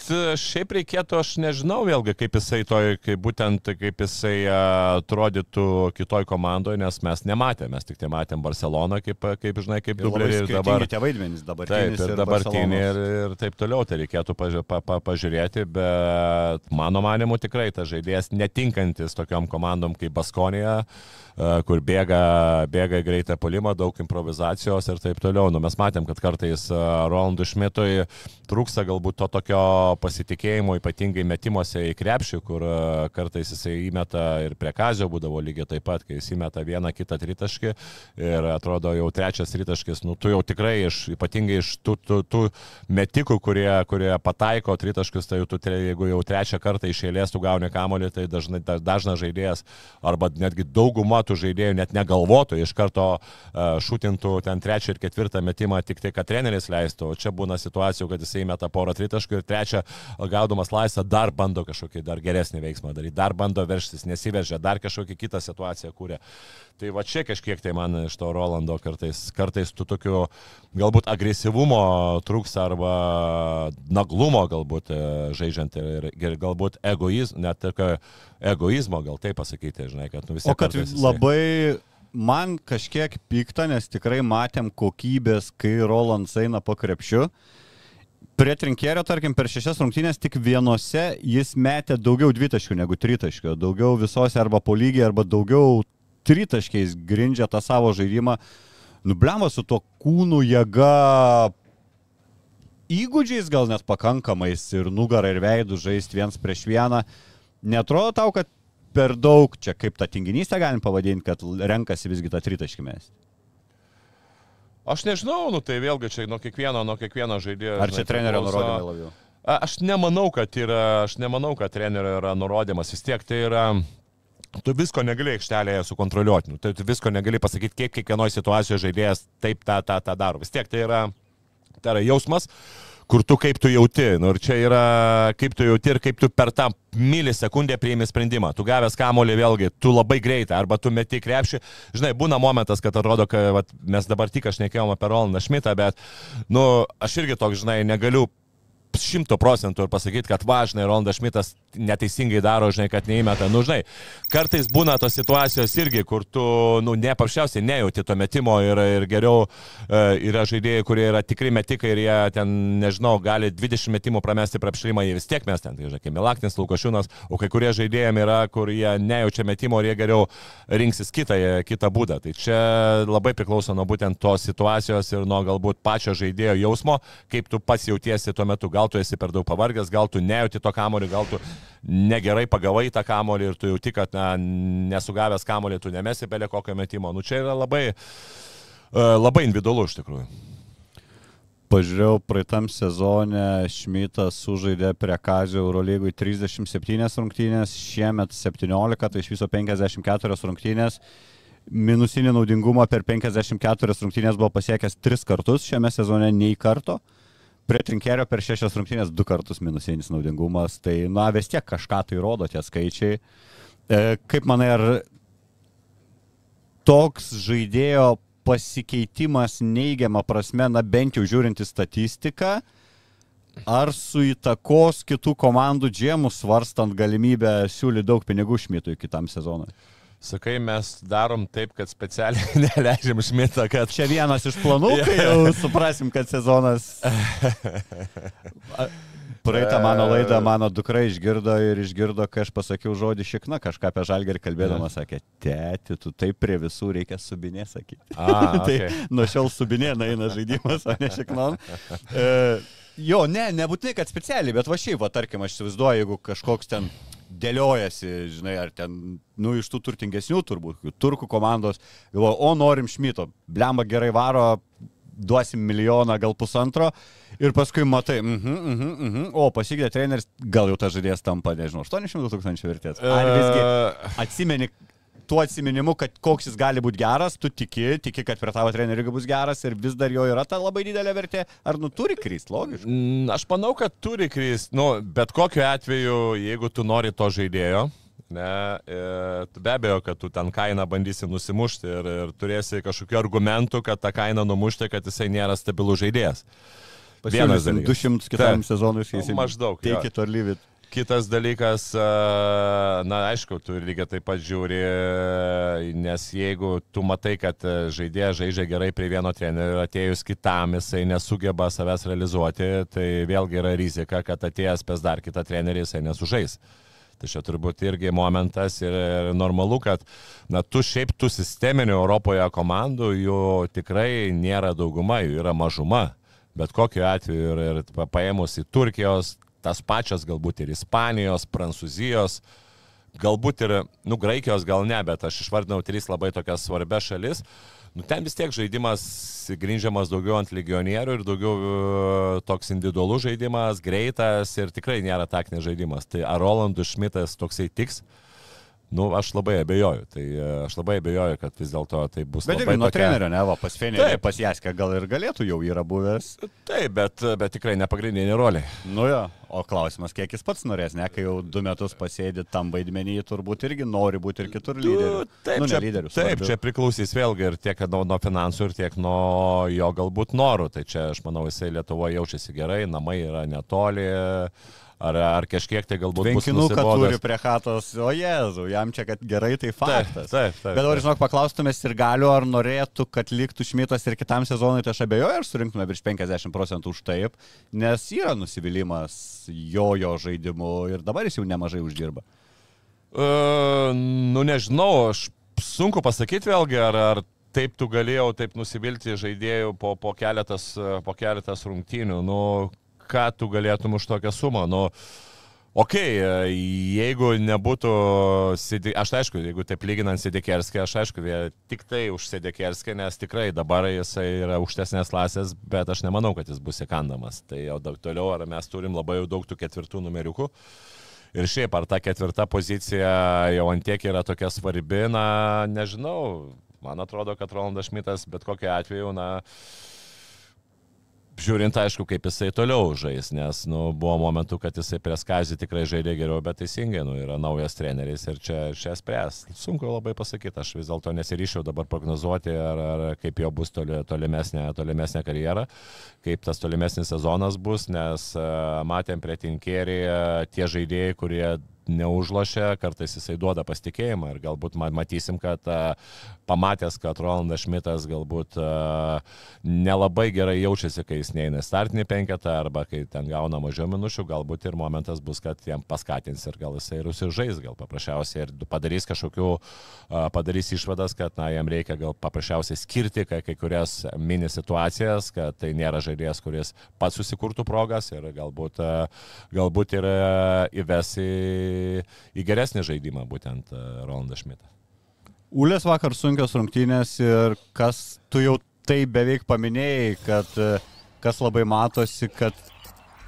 T- Šiaip reikėtų, aš nežinau vėlgi, kaip jisai toj, kaip būtent, kaip jisai a, atrodytų kitoj komandoje, nes mes nematėme, mes tik tai matėm Barceloną, kaip, kaip žinai, kaip dublerį ir dabar. tie vaidmenys dabar. Taip, ir dabartinė ir, ir taip toliau, tai reikėtų paži pa pa pažiūrėti, bet mano manimu tikrai tas žaidėjas netinkantis tokiom komandom kaip Baskonija, e, kur bėga, bėga greitą polimą, daug improvizacijos ir taip toliau. Nu, mes matėm, kad kartais e, Rolandui Šmitui trūksta galbūt to tokio pasitikėjimo, ypatingai metimuose į krepšį, kur e, kartais jisai įmeta ir prie kazio būdavo lygiai taip pat, kai jis įmeta vieną kitą tritaškį ir atrodo jau trečias tritaškis, nu tu jau tikrai iš, ypatingai iš tų, tų, tų metikų, kurie, kurie pataiko tritaškius, tai tu, jeigu jau trečią kartą iš eilės tu gauni kamolį, tai dažnai, da- dažnas žaidėjas arba netgi dauguma tų žaidėjų net negalvotų, iš karto uh, šūtintų ten trečią ir ketvirtą metimą tik tai, kad treneris leistų. O čia būna situacijų, kad jisai meta porą tritaškių ir trečią gaudamas laisvę dar bando kažkokį dar geresnį veiksmą daryti, dar bando verštis, nesiveržia, dar kažkokią kitą situaciją kūrė. Tai va čia kažkiek tai man iš to Rolando kartais, kartais tų tokių galbūt agresyvumo trūks arba naglumo galbūt e, žaidžiant ir, ir galbūt egoizmo, net tokio egoizmo gal taip pasakyti, žinai, kad nu, visi O kad labai man kažkiek pikta, nes tikrai matėm kokybės, kai Rolandas eina po krepšiu. Prie trinkėrio, tarkim, per šešias rungtynės tik vienose jis metė daugiau dvitaškių negu tritaškių. Daugiau visose arba po lygiai, arba daugiau tritaškiais grindžia tą savo žaidimą. Nublema su tuo kūnų jėga, įgūdžiais gal net pakankamais ir nugarą ir veidų žaisti viens prieš vieną. Netrodo tau, kad per daug čia kaip tą tinginystę galim pavadinti, kad renkasi visgi tą tritaškį mesti. Aš nežinau, nu tai vėlgi čia nuo kiekvieno, nuo kiekvieno žaidėjo. Ar čia žinai, trenerio nurodymai labiau? Aš nemanau, kad yra, aš nemanau, kad trenerio yra nurodymas. Vis tiek tai yra tu visko negali aikštelėje sukontroliuoti, nu, tai tu visko negali pasakyti, kiek kiekvienoje situacijoje žaidėjas taip tą, tą, tą daro. Vis tiek tai yra, tai yra jausmas, kur tu kaip tu jauti. Nu, ir čia yra kaip tu jauti ir kaip tu per tą milisekundę priimi sprendimą. Tu gavęs kamolį vėlgi, tu labai greitai, arba tu meti krepšį. Žinai, būna momentas, kad atrodo, kad vat, mes dabar tik aš nekėjom apie Rolandą Šmitą, bet, nu, aš irgi toks, žinai, negaliu šimto procentų ir pasakyti, kad va, žinai, Ronaldas Šmitas neteisingai daro, žinai, kad neįmeta. Nu, žinai, kartais būna tos situacijos irgi, kur tu, nu, nepaprasčiausiai nejauti to metimo ir, ir geriau e, yra žaidėjai, kurie yra tikri metikai ir jie ten, nežinau, gali 20 metimų pramesti prapšrimą, jie vis tiek mes ten, tai žinai, Milaknis, Lukašiūnas, o kai kurie žaidėjai yra, kur jie nejaučia metimo ir jie geriau rinksis kitą, kitą būdą. Tai čia labai priklauso nuo būtent tos situacijos ir nuo galbūt pačio žaidėjo jausmo, kaip tu pats jautiesi tuo metu. Gal tu esi per daug pavargęs, gal tu nejauti to kamolį, gal tu negerai pagavai tą kamolį ir tu jauti, kad na, nesugavęs kamolį tu nemesi belė kokio metimo. Nu čia yra labai, e, labai individualu iš tikrųjų. Pažiūrėjau, praeitam sezone Šmitas sužaidė prie Kazio Eurolygui 37 rungtynės, šiemet 17, tai iš viso 54 rungtynės. Minusinį naudingumą per 54 rungtynės buvo pasiekęs 3 kartus, šiame sezone nei karto. Prie trinkerio per 6 rungtynės 2 kartus minusinis naudingumas, tai na vis tiek kažką tai rodo tie skaičiai. E, kaip manai, ar toks žaidėjo pasikeitimas neigiamą prasme, na bent jau žiūrint į statistiką, ar su įtakos kitų komandų džiemų svarstant galimybę siūlyti daug pinigų šmitui kitam sezonui? Sakai, mes darom taip, kad specialiai (laughs) neleidžiam šmitą, kad... Čia vienas iš planų, (laughs) kai jau suprasim, kad sezonas... (laughs) Praeitą mano laidą mano dukra išgirdo ir išgirdo, kai aš pasakiau žodį šikna, kažką apie žalgerį kalbėdama sakė, tėti, tu taip prie visų reikia subinė sakyti. A, tai okay. nuo šiol subinė eina žaidimas, o ne šiknon. E, jo, ne, nebūtinai, kad specialiai, bet va šiaip, va tarkim, aš įsivaizduoju, jeigu kažkoks ten dėliojasi, žinai, ar ten, nu, iš tų turtingesnių turbūt, turkų komandos, galvoju, o norim šmito, blemba gerai varo, duosim milijoną, gal pusantro. Ir paskui matai, mhm, mhm, mhm, o pasikeitė treneris, gal jau tas žaidėjas tampa, nežinau, 800 tūkstančių vertės. Ar visgi atsimeni tuo atsiminimu, kad koks jis gali būti geras, tu tiki, tiki, kad prie tavo trenerių bus geras ir vis dar jo yra ta labai didelė vertė, ar nu turi krist, logiškai? Mm, Aš manau, kad turi krist, nu, bet kokiu atveju, jeigu tu nori to žaidėjo, Ne, e, be abejo, kad tu ten kainą bandysi nusimušti ir, ir turėsi kažkokių argumentų, kad tą kainą numušti, kad jisai nėra stabilus žaidėjas. Vienas dalykas. 200 kitam sezonui, Nu, maždaug, jo. Take it or leave it. Kitas dalykas, na aišku, tu lygiai taip pat žiūri, nes jeigu tu matai, kad a, žaidėjas žaidžia gerai prie vieno trenerio ir atėjus kitam jisai nesugeba savęs realizuoti, tai vėlgi yra rizika, kad atėjęs pas dar kitą trenerį jisai nesužais. Tai čia turbūt irgi momentas ir ir normalu, kad, na, tu šiaip tų sisteminių Europoje komandų, jų tikrai nėra dauguma, jų yra mažuma. Bet kokiu atveju ir, ir pa- paėmus į Turkijos, tas pačias galbūt ir Ispanijos, Prancūzijos, galbūt ir, nu, Graikijos gal ne, bet aš išvardinau tris labai tokias svarbias šalis. Nu, ten vis tiek žaidimas grindžiamas daugiau ant legionierių ir daugiau e, toks individualus žaidimas, greitas ir tikrai nėra taktinis žaidimas. Tai ar Rolandus Šmitas toksai tiks? Nu, aš labai abejoju. Tai e, aš labai abejoju, kad vis dėlto tai bus Bet irgi nuo tokia- trenerio, ne, va, pas Fenerį, Taip. pas Jaskę gal ir galėtų jau yra buvęs. Taip, bet, bet tikrai ne pagrindinė rolė. Nu jo, o klausimas, kiek jis pats norės, ne, kai jau du metus pasėdi tam vaidmenį, turbūt irgi nori būti ir kitur lyderiu. Nu, Taip, nu, čia, lyderiu. taip svarbiu. čia priklausys vėlgi ir tiek nuo, nuo finansų, ir tiek nuo jo galbūt norų. Tai čia, aš manau, jisai Lietuvoje jaučiasi gerai, namai yra netoli. Ar, ar kažkiek tai galbūt nusibodęs. turi prie hatos, o Jėzu, jam čia, kad gerai, tai faktas. taip, taip, Bet dabar, taip. žinok, paklaustumės ir galiu, ar norėtų, kad liktų Šmitas ir kitam sezonui, tai aš abejoju, ar surinktume virš 50 procentų už taip, nes yra nusivylimas jo jo žaidimu ir dabar jis jau nemažai uždirba. Uh, nu nežinau, aš sunku pasakyti vėlgi, ar, ar taip tu galėjau taip nusivilti žaidėjų po, po, keletas, po keletas rungtynių. Nu, ką tu galėtum už tokią sumą? Nu, Ok, jeigu nebūtų, aš tai aišku, jeigu taip lyginant Sidikerskį, aš aišku, tik tai už Sidikerskį, nes tikrai dabar jisai yra aukštesnės klasės, bet aš nemanau, kad jis bus įkandamas. Tai jau daug toliau, ar mes turim labai daug tų ketvirtų numeriukų. Ir šiaip, ar ta ketvirta pozicija jau antiek yra tokia svarbi, na, nežinau. Man atrodo, kad Rolandas Šmitas bet kokiu atveju, na, Žiūrint, aišku, kaip jisai toliau žais, nes nu, buvo momentų, kad jisai prie skazį tikrai žaidė geriau, bet teisingai, nu, yra naujas treneris ir čia, čia spręs. Sunku labai pasakyti, aš vis dėlto nesiryšiau dabar prognozuoti, ar, ar kaip jo bus toli, tolimesnė, tolimesnė karjera, kaip tas tolimesnis sezonas bus, nes uh, matėm prie Tinkerį uh, tie žaidėjai, kurie neužlošia, kartais jisai duoda pasitikėjimą ir galbūt matysim, kad pamatęs, kad Rolandas Šmitas galbūt nelabai gerai jaučiasi, kai jis neina startinį penketą arba kai ten gauna mažiau minučių, galbūt ir momentas bus, kad jam paskatins ir gal jisai ir užsižais, gal paprasčiausiai ir padarys kažkokių, padarys išvadas, kad na, jam reikia gal paprasčiausiai skirti kai, kai kurias mini situacijas, kad tai nėra žaidėjas, kuris pats susikurtų progas ir galbūt, galbūt ir įves į į geresnį žaidimą būtent e, Rolandą Šmitą. Ulės vakar sunkios rungtynės ir kas tu jau tai beveik paminėjai, kad e, kas labai matosi, kad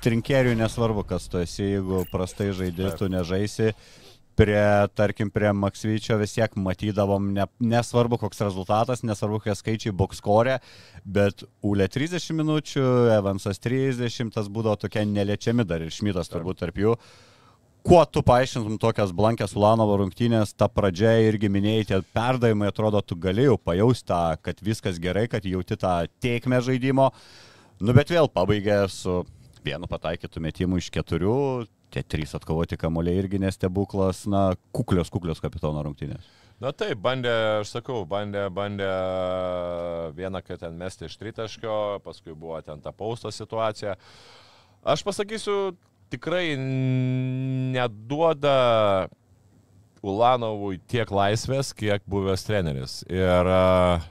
trinkeriui nesvarbu, kas tu esi, jeigu prastai žaidži, tu nežaisi. Prie, tarkim, prie Maksvyčio vis tiek matydavom, ne, nesvarbu koks rezultatas, nesvarbu kokie skaičiai bokskorė, bet Ulė 30 minučių, Evansas 30, tas būdavo tokie neliečiami dar ir Šmitas turbūt tarp jų. Tarp Kuo tu paaiškintum tokias blankės Ulanovo rungtynės, ta pradžia irgi minėjai, tie perdavimai atrodo, tu galėjau pajausti kad viskas gerai, kad jauti tą teikmę žaidimo, nu bet vėl pabaigė su vienu pataikytų metimų iš keturių, tie trys atkovoti kamuoliai irgi nestebuklas, na, kuklios, kuklios kapitono rungtynės. Na taip, bandė, aš sakau, bandė, bandė vieną, kad ten mesti iš tritaškio, paskui buvo ten ta pausto situacija. Aš pasakysiu, tikrai neduoda Ulanovui tiek laisvės, kiek buvęs treneris. Ir uh,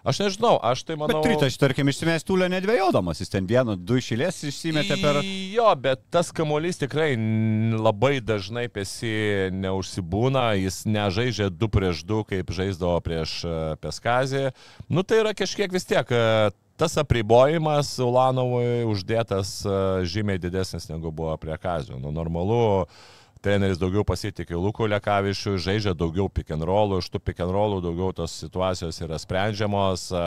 Aš nežinau, aš tai manau. Tritaš, tarkim, išsimės tūlę nedvėjodamas, jis ten vienu, du išėlės išsimetė per... Jo, bet tas kamuolys tikrai labai dažnai pesi neužsibūna, jis nežaidžia du prieš du, kaip žaisdavo prieš Peskazį. Nu tai yra kažkiek vis tiek tas apribojimas Ulanovui uždėtas e, žymiai didesnis negu buvo prie Kazio. Nu, normalu, treneris daugiau pasitikė Luko Lekavičių, žaidžia daugiau pick and rollų, iš tų pick and rollų daugiau tos situacijos yra sprendžiamos. E,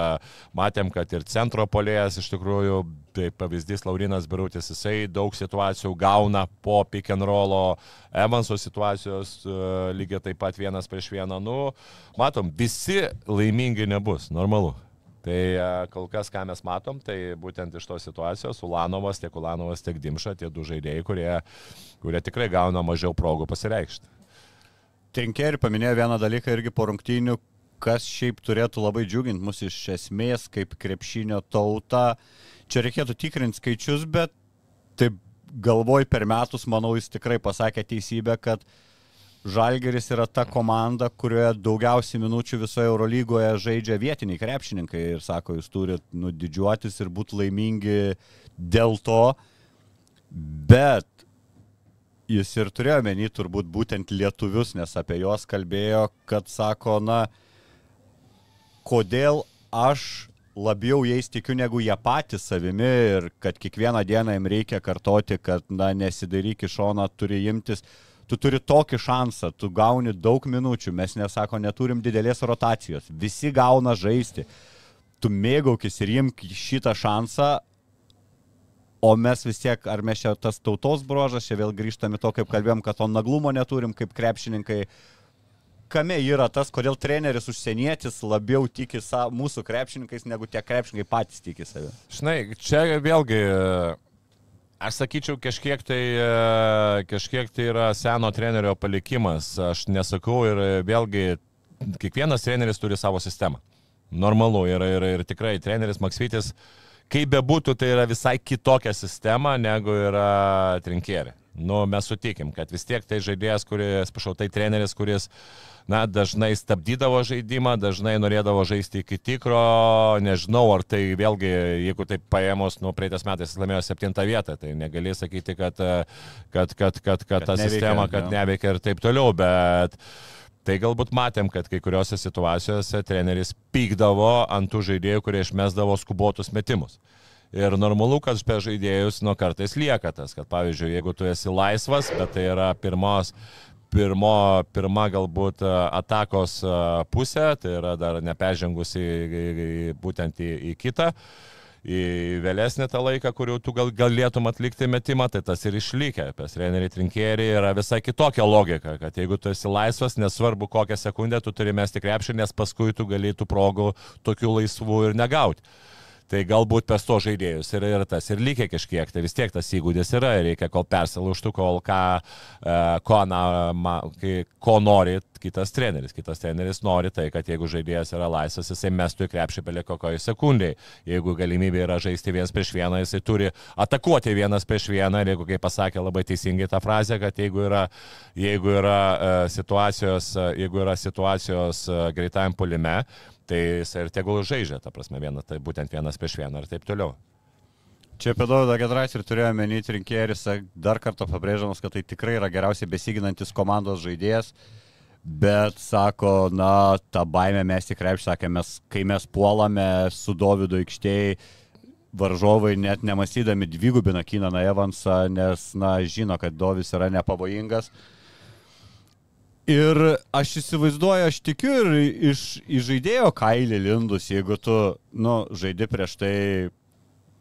matėm, kad ir centro polėjas iš tikrųjų, tai pavyzdys Laurinas Birutis, jisai daug situacijų gauna po pick and rollo, Evanso situacijos e, lygiai taip pat vienas prieš vieną. Nu, matom, visi laimingi nebus, normalu. Tai e, kol kas, ką mes matom, tai būtent iš tos situacijos Ulanovas, tiek Ulanovas, tiek Dimša, tie du žaidėjai, kurie, kurie tikrai gauna mažiau progų pasireikšti. Trinkeri paminėjo vieną dalyką irgi po rungtynių, kas šiaip turėtų labai džiuginti mus iš esmės kaip krepšinio tauta. Čia reikėtų tikrinti skaičius, bet taip galvoj per metus, manau, jis tikrai pasakė teisybę, kad uh, Žalgeris yra ta komanda, kurioje daugiausiai minučių visoje Eurolygoje žaidžia vietiniai krepšininkai ir sako, jūs turite nu, didžiuotis ir būti laimingi dėl to, bet jis ir turėjo menį turbūt būtent lietuvius, nes apie juos kalbėjo, kad sako, na, kodėl aš labiau jais tikiu negu jie patys savimi ir kad kiekvieną dieną jiems reikia kartoti, kad, na, nesidaryk iš šono, turi imtis tu turi tokį šansą, tu gauni daug minučių, mes nesako, neturim didelės rotacijos, visi gauna žaisti, tu mėgaukis ir imk šitą šansą, o mes vis tiek, ar mes čia tas tautos brožas, čia vėl grįžtame to, kaip kalbėjom, kad to naglumo neturim kaip krepšininkai. Kame yra tas, kodėl treneris užsienietis labiau tiki mūsų krepšininkais, negu tie krepšininkai patys tiki savimi? Žinai, čia vėlgi Aš sakyčiau, kažkiek tai, e, kažkiek tai yra seno trenerio palikimas. Aš nesakau ir vėlgi kiekvienas treneris turi savo sistemą. Normalu ir, ir, ir tikrai treneris Maksvitis, kaip bebūtų, tai yra visai kitokia sistema negu yra trinkierė. Nu, mes sutikim, kad vis tiek tai žaidėjas, kuris, prašau, tai treneris, kuris uh, na, dažnai stabdydavo žaidimą, dažnai norėdavo žaisti iki tikro, nežinau, ar tai vėlgi, jeigu taip paėmus, nu, praeitas metais laimėjo septintą vietą, tai negali sakyti, kad, kad, kad, kad, kad ta neveikia, sistema, kad ja. neveikia ir taip toliau, bet Tai galbūt matėm, kad kai kuriuose situacijose treneris pykdavo ant tų žaidėjų, kurie išmesdavo skubotus metimus. Ir normalu, kad apie žaidėjus nuo kartais lieka tas, kad pavyzdžiui, jeigu tu esi laisvas, bet tai yra pirmos, pirmo, pirma galbūt e, atakos e, pusė, tai yra dar neperžengusi būtent į, į kitą į vėlesnį tą laiką, kur jau tu gal, galėtum atlikti metimą, tai tas ir išlikę. Pas treneriai trinkėriai yra visai kitokia logika, kad jeigu tu esi laisvas, nesvarbu kokią sekundę tu turi mesti krepšį, nes paskui tu galėtų progų tokių laisvų ir negauti. Tai galbūt per to žaidėjus ir, ir tas ir lygiai kažkiek, tai vis tiek tas įgūdis yra, reikia kol persilaužtų, kol ką, e, ko, na, ma, ko nori kitas treneris. Kitas treneris nori tai, kad jeigu žaidėjas yra laisvas, jisai mestų į krepšį belie kokioje sekundėje. Jeigu galimybė yra žaisti vienas prieš vieną, jisai turi atakuoti vienas prieš vieną. Ir jeigu, kaip pasakė labai teisingai tą frazę, kad jeigu yra, jeigu yra, uh, situacijos, uh, jeigu yra situacijos uh, greitajam polime, tai jisai ir tegul žaidžia, ta prasme, vienas, tai būtent vienas prieš vieną ir taip toliau. Čia apie Dovydą Gedrais ir turėjo menyti rinkėjas, dar kartą pabrėžamas, kad tai tikrai yra geriausiai besiginantis komandos žaidėjas. Bet sako, na, tą baimę mes tik reipš, sakė, mes, kai mes puolame su Dovydu aikštėjai, varžovai net nemastydami dvigubina Kinaną Evansą, nes, na, žino, kad Dovis yra nepavojingas. Ir aš įsivaizduoju, aš tikiu ir iš, žaidėjo kailį lindus, jeigu tu, nu, žaidi prieš tai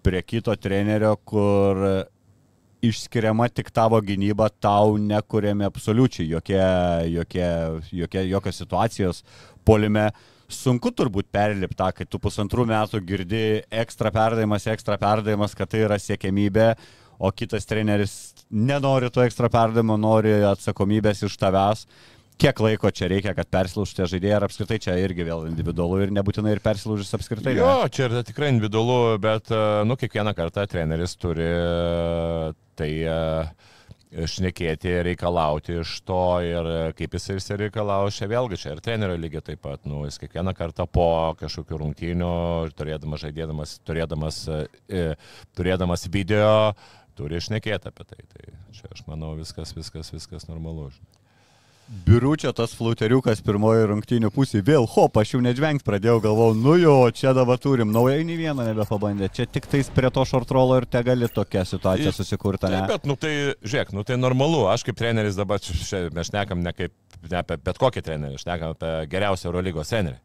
prie kito trenerio, kur išskiriama tik tavo gynyba, tau nekuriami absoliučiai jokie, jokie, jokie, jokios situacijos polime. Sunku turbūt perlipti tą, kai tu pusantrų metų girdi ekstra perdavimas, ekstra perdavimas, kad tai yra siekėmybė, o kitas treneris nenori to ekstra perdavimo, nori atsakomybės iš tavęs kiek laiko čia reikia, kad persilaužtų žaidėjai, ar apskritai čia irgi vėl individualu ir nebūtinai ir persilaužys apskritai. Jo, ne? čia yra tikrai individualu, bet, e, nu, kiekvieną kartą treneris turi e, tai uh, šnekėti, reikalauti iš to ir kaip jis ir reikalauja, čia vėlgi čia ir trenerio lygiai taip pat, nu, jis kiekvieną kartą po kažkokių rungtynių, turėdamas žaidėdamas, turėdamas, e, turėdamas video, turi šnekėti apie tai. Tai čia aš manau viskas, viskas, viskas normalu. Žinai. Biručio tas flauteriukas pirmoji rungtynių pusė, vėl hop, aš jau nedžvengt pradėjau, galvojau, nu jo, čia dabar turim, naujai nei vieną nebepabandė, čia tik tais prie to šortrolo ir te gali tokia situacija susikurta. Ne? Taip, bet, nu tai, žiūrėk, nu tai normalu, aš kaip treneris dabar, čia mes šnekam ne, kaip, ne apie bet kokį trenerį, šnekam apie geriausią Eurolygos trenerį.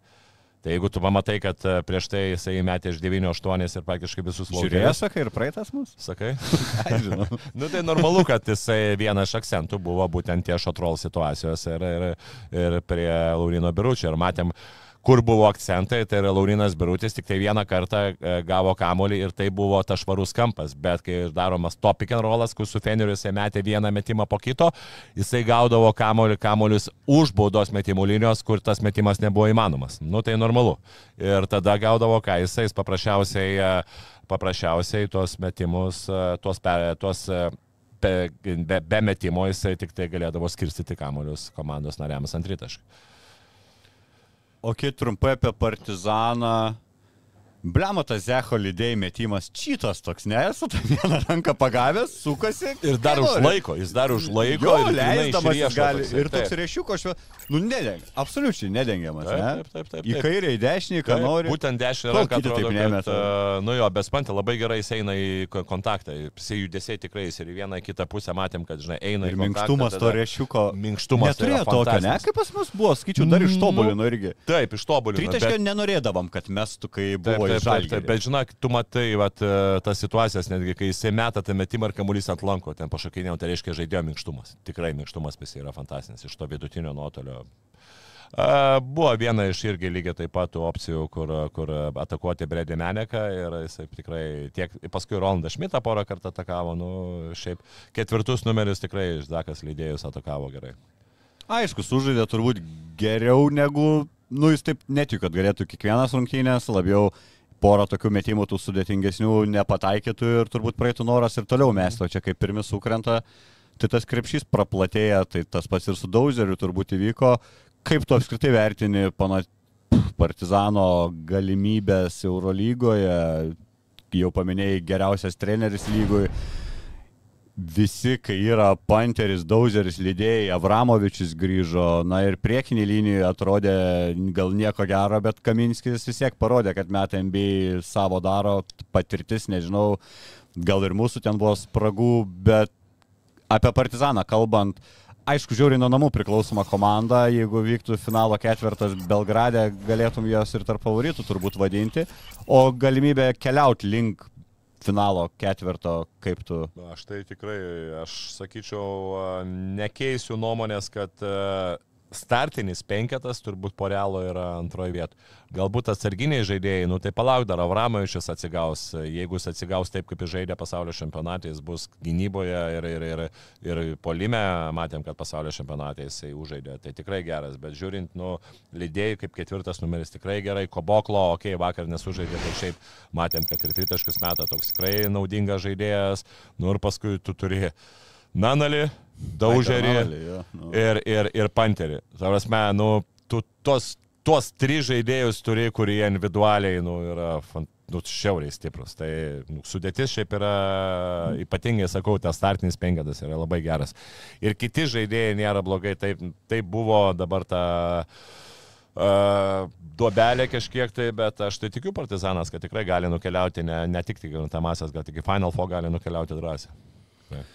Tai jeigu tu pamatai, kad e, prieš tai jisai metė iš 9-8 ir praktiškai visus laukus. Žiūrėjai, sakai, ir praeitas mus? Sakai? (laughs) Žinau. nu tai normalu, kad jisai vienas iš akcentų buvo būtent tie šotrol situacijos ir, ir, ir prie Laurino Biručio. Ir matėm, uh, kur buvo akcentai, tai yra Laurinas Birutis, tik tai vieną kartą e, gavo kamolį ir tai buvo tas švarus kampas, bet kai daromas topic and rollas, kur su Feneriu jisai metė vieną metimą po kito, jisai gaudavo kamolį, kamolius už baudos metimų linijos, kur tas metimas nebuvo įmanomas. Nu tai normalu. Ir tada gaudavo ką, jisai paprasčiausiai, e, paprasčiausiai tuos metimus, e, tuos, tuos be, be, metimo jisai tik tai galėdavo skirstyti kamolius komandos nariams ant rytaškų. O kai trumpai apie partizaną, Blemo tas Zecho lydėjai metimas, čytas toks, ne, su tą vieną ranką pagavęs, sukasi. Ir dar už laiko, jis dar už laiko. Jo, leisdamas jis gali. Toksai, ir toks rešiuko, aš, nu, nedengiamas, absoliučiai nedengiamas. Taip, ne? taip, taip, taip, taip. Į kairę, į dešinį, ką taip, nori. Būtent dešinį ranką atrodo, taip nemeta. Uh, nu jo, bespantė labai gerai jis eina į kontaktą. Jisai judesiai tikrai jis ir į vieną, į kitą pusę matėm, kad, žinai, eina ir į kontaktą. Minkštumas to rešiuko. Minkštumas. Neturėjo tokio, ne? Kaip pas mus buvo, skaičiu, dar ištobulino nu, irgi. Taip, ištobulino. Tritaškio nenorėdavom, kad mestų, kai buvo žalgiai. Bet žinok, tu matai, vat, e, tas situacijas, netgi kai jisai meta tą metimą ir kamuolys ant lanko, ten pašakinėjau, tai reiškia žaidėjo minkštumas. Tikrai minkštumas visi yra fantastinis iš to vidutinio nuotolio. Uh, buvo viena iš irgi lygiai taip pat opcijų, kur, kur atakuoti Bredį Meneką ir jisai tikrai tiek, paskui Rolandą Šmitą porą kartą atakavo, nu, šiaip ketvirtus numerius tikrai Ždakas lydėjus atakavo gerai. Aišku, sužaidė turbūt geriau negu, nu, jis taip netikiu, kad galėtų kiekvienas rungtynės, labiau porą tokių metimų tų sudėtingesnių nepataikytų ir turbūt praeitų noras ir toliau mesti, o čia kaip pirmi sukrenta, tai tas krepšys praplatėja, tai tas pats ir su Dauzeriu turbūt įvyko. Kaip tu apskritai vertini pana Partizano galimybės Eurolygoje, jau paminėjai geriausias treneris lygoje. Visi, kai yra Panteris, Dauzeris, Lydėjai, Avramovičius grįžo, na ir priekinį liniją atrodė gal nieko gero, bet Kaminskis vis tiek parodė, kad metai MB savo daro, patirtis, nežinau, gal ir mūsų ten buvo spragų, bet apie Partizaną kalbant, aišku, žiūri nuo namų priklausoma komanda, jeigu vyktų finalo ketvirtas Belgrade, galėtum jos ir tarp favoritų turbūt vadinti, o galimybė keliauti link finalo ketvirto, kaip tu? Aš tai tikrai, aš sakyčiau, nekeisiu nuomonės, kad startinis penketas turbūt po realo yra antroje vietoje. Galbūt atsarginiai žaidėjai, nu tai palauk dar, Avramovičius atsigaus, jeigu jis atsigaus taip, kaip jis žaidė pasaulio čempionatė, jis bus gynyboje ir, ir, ir, ir polime, matėm, kad pasaulio čempionatė jisai užžaidė, tai tikrai geras, bet žiūrint, nu, lydėjai kaip ketvirtas numeris tikrai gerai, Koboklo, okei, okay, vakar nesužaidė, bet šiaip matėm, kad ir tritaškus metą toks tikrai naudingas žaidėjas, nu ir paskui tu turi Nanalį, Daužerį nu. ir, ir, ir Panterį. Tavrasme, nu, tu tos, tuos tris žaidėjus turi, kurie individualiai, nu, yra fant nu, šiauriai stiprus. Tai nu, sudėtis šiaip yra ypatingai, sakau, tas startinis penketas yra labai geras. Ir kiti žaidėjai nėra blogai, taip, taip buvo dabar ta uh, duobelė kažkiek tai, bet aš tai tikiu partizanas, kad tikrai gali nukeliauti, ne, ne tik tą masės, gal tik į Final Four gali nukeliauti drąsiai. Tai.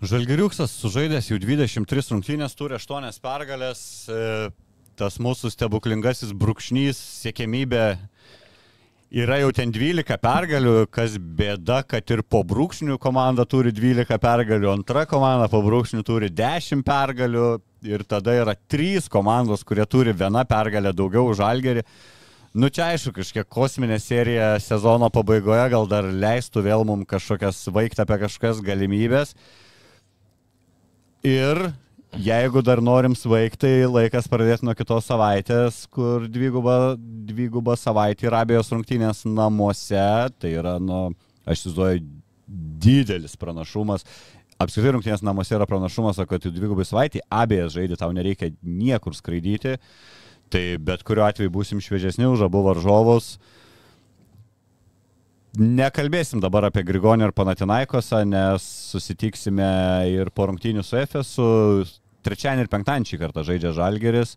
Žalgiriuksas sužaidęs jau 23 rungtynės, turi 8 pergalės, e, tas mūsų stebuklingasis brūkšnys, siekėmybė yra jau ten 12 pergalių, kas bėda, kad ir po brūkšnių komanda turi 12 pergalių, antra komanda po brūkšnių turi 10 pergalių ir tada yra 3 komandos, kurie turi vieną pergalę daugiau už Žalgerį. Nu čia aišku, kažkiek kosminė serija sezono pabaigoje gal dar leistų vėl mums kažkokias vaikti apie kažkokias galimybės. Ir jeigu dar norim svaigti, tai laikas pradėti nuo kitos savaitės, kur dviguba, dviguba savaitė yra abiejos rungtynės namuose. Tai yra, nu, aš įsivaizduoju, didelis pranašumas. Apskritai rungtynės namuose yra pranašumas, o kad dvigubai savaitė abiejas žaidži, tau nereikia niekur skraidyti. Tai bet kuriuo atveju būsim šviežesni už abu varžovus. Uh, Nekalbėsim dabar apie Grigonį ir Panatinaikosą, nes susitiksime ir po rungtynių su Efesu. Trečiadienį ir penktadienį šį kartą žaidžia Žalgeris,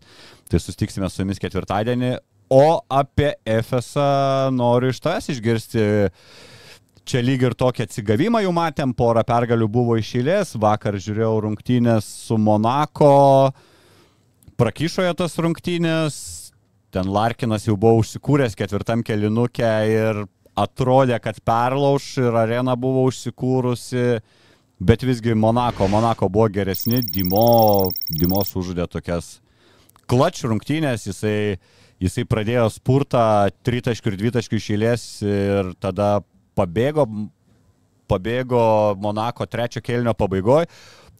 tai susitiksime su jumis ketvirtadienį. O apie Efesą noriu iš tavęs išgirsti. Čia lyg ir tokį atsigavimą jau matėm, porą pergalių buvo išėlės, vakar žiūrėjau rungtynės su Monako, prakyšoje tas rungtynės, ten Larkinas jau buvo užsikūręs ketvirtam kelinukė ir atrodė, kad perlauš ir arena buvo užsikūrusi, bet visgi Monako, Monako buvo geresni, Dimo, Dimo sužudė tokias klač rungtynės, jisai, jisai pradėjo spurtą tritaškių ir dvitaškių išėlės ir tada pabėgo, pabėgo Monako trečio kelnio pabaigoje.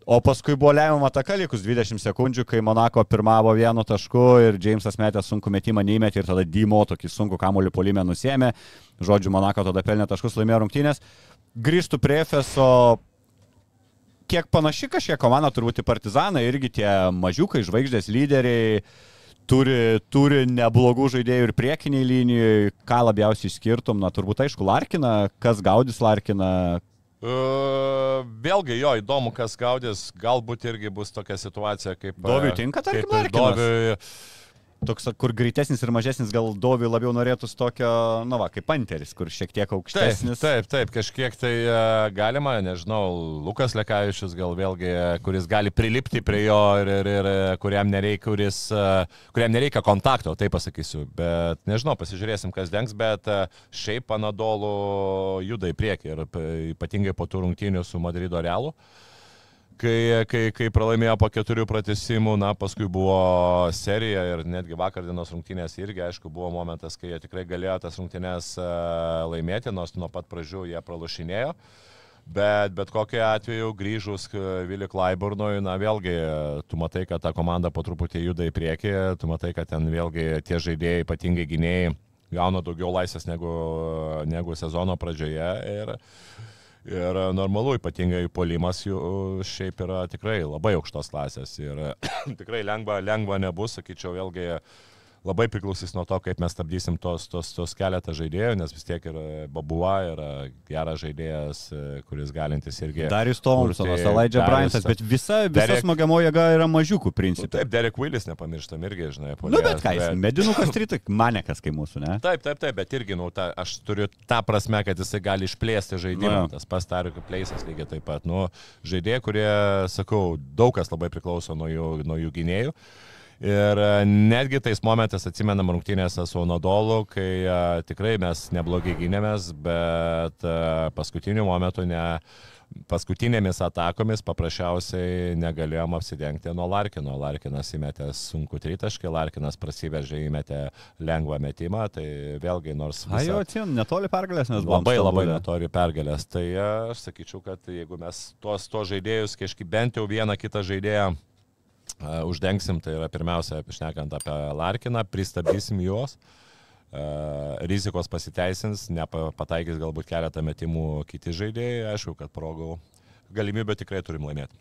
O paskui buvo lemiama ataka likus 20 sekundžių, kai Monako pirmavo vienu tašku ir Džeimsas metė sunku metimą, neįmetė ir tada Dymo tokį sunku kamuolį polime nusėmė. Žodžiu, Monako tada pelnė taškus, laimėjo rungtynės. Grįžtų prie Efeso. Kiek panaši kažkiek komanda turbūt į Partizaną, irgi tie mažiukai, žvaigždės lyderiai, turi, turi neblogų žaidėjų ir priekiniai linijai, ką labiausiai skirtum, na turbūt aišku, Larkina, kas gaudys Larkina, vėlgi jo, įdomu, kas gaudys, galbūt irgi bus tokia situacija kaip... Doviui tinka, tarkim, Doviui toks, kur greitesnis ir mažesnis, gal Dovi labiau norėtų tokio, nu va, kaip Panteris, kur šiek tiek aukštesnis. Taip, taip, taip kažkiek tai uh, galima, nežinau, Lukas Lekavičius gal vėlgi, kuris gali prilipti prie jo ir, ir, ir kuriam, nereikia, kuris, kuriam nereikia kontakto, taip pasakysiu, bet nežinau, pasižiūrėsim, kas dengs, bet šiaip Anadolu juda į priekį ir ypatingai po tų rungtynių su Madrido Realu. Uh, kai, kai, kai pralaimėjo po keturių pratesimų, na, paskui buvo serija ir netgi vakar dienos rungtynės irgi, aišku, buvo momentas, kai jie tikrai galėjo tas rungtynės e, laimėti, nors nuo pat pradžių jie pralašinėjo. Bet, bet kokiu atveju grįžus Vili Klaiburnui, na vėlgi, tu matai, kad ta komanda po truputį juda į priekį, tu matai, kad ten vėlgi tie žaidėjai, ypatingai gynėjai, gauna daugiau laisvės negu, negu sezono pradžioje. Ir, Ir normalu, ypatingai polimas jų šiaip yra tikrai labai aukštos klasės ir (coughs) tikrai lengva, lengva nebus, sakyčiau, vėlgi labai priklausys nuo to, kaip mes stabdysim tos, tos, tos keletą žaidėjų, nes vis tiek yra Babuva, yra geras žaidėjas, e, kuris galintis irgi. Darius kurti- Elijah Bryantas, bet visa, visa Derek- smagiamo jėga yra mažiukų Nu, principai. Taip, Derek Willis nepamirštam irgi, žinai, Nu, puolėjas, bet ką jis, medinukas tritai, manekas kaip mūsų, ne? Taip, taip, taip, bet irgi, nu, ta, aš turiu tą prasme, kad jisai gali išplėsti žaidimą. Nu, jo. Tas pats Tariko Pleisas lygiai taip pat. Nu, žaidėjai, kurie, sakau, daug kas labai priklauso nuo jų, nuo jų gynėjų. Ir e, netgi tais momentais atsimenam rungtynėse su Nadolu, kai a, tikrai mes neblogai gynėmės, bet a, paskutiniu momentu ne, paskutinėmis atakomis paprasčiausiai negalėjom apsidengti nuo Larkino. Larkinas įmetė sunku tritaškį, Larkinas prasiveržė, įmetė lengvą metimą, tai vėlgi nors... Ai, jo, visa- atsim, netoli pergalės, nes buvom Labai labai neturi pergalės. Tai e, aš sakyčiau, kad jeigu mes tuos, tuos žaidėjus, kažkaip bent jau vieną kitą žaidėją uždengsim, tai yra pirmiausia, šnekant apie Larkiną, pristabdysim juos. Rizikos pasiteisins, nepataikys galbūt keletą metimų kiti žaidėjai, aišku, kad progų galimybę tikrai turim laimėti.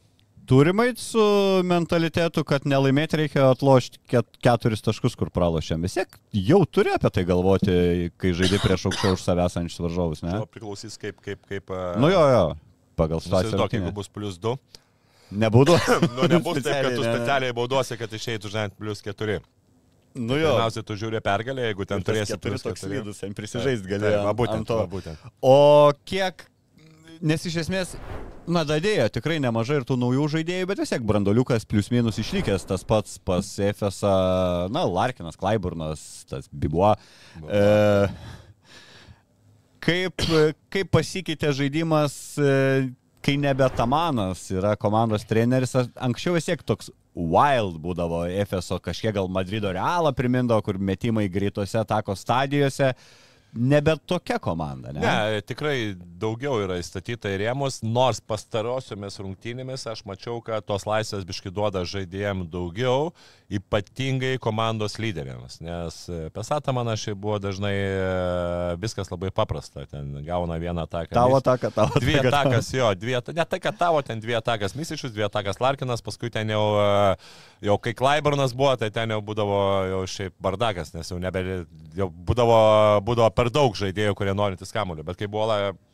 Turimai su mentalitetu, kad nelaimėti reikia atlošti ket, keturis taškus, kur pralošėm. Vis tiek jau turi apie tai galvoti, kai žaidži prieš aukščiau už savęs ančius varžovus, ne? Čia priklausys kaip, kaip, kaip... Nu jo, jo, pagal situaciją. Įsivaizduok, jeigu bus plus 2. Nebūtų. (laughs) Nu, nebus taip, kad tu specialiai baudosi, kad išeitų žinant plus 4. Nu jo. Pirmiausia, tu žiūri pergalę, jeigu ten turėsi keturi toks 4. lydus, ten prisižaist galėjo. va, būtent, to. būtent. O kiek, nes iš esmės, na, dadėjo tikrai nemažai ir tų naujų žaidėjų, bet vis tiek brandoliukas plius minus išlikęs, tas pats pas Efesą, na, Larkinas, Klaiburnas, tas Bibuo. E, kaip, kaip pasikeitė žaidimas, e, kai nebe Tamanas yra komandos treneris, anksčiau vis tiek toks wild būdavo Efeso, kažkiek gal Madrido realą primindavo, kur metimai greitose atako stadijose. Nebe tokia komanda, ne? Ne, tikrai daugiau yra įstatyta į rėmus, nors pastarosiomis rungtynėmis aš mačiau, kad tos laisvės biški duoda žaidėjim daugiau, ypatingai komandos lyderiams, nes pesata man aš buvo dažnai e, viskas labai paprasta, ten gauna vieną ataką. Tavo ataka, tavo Dvi ataka. atakas, jo, dvi atakas, ne tai, kad tavo ten dvi atakas Misičius, dvi atakas Larkinas, paskui ten jau, e, jau kai Klaiburnas buvo, tai ten jau būdavo jau šiaip bardakas, nes jau, nebe, jau būdavo, būdavo per daug žaidėjų, kurie norintys kamuolį, bet kai buvo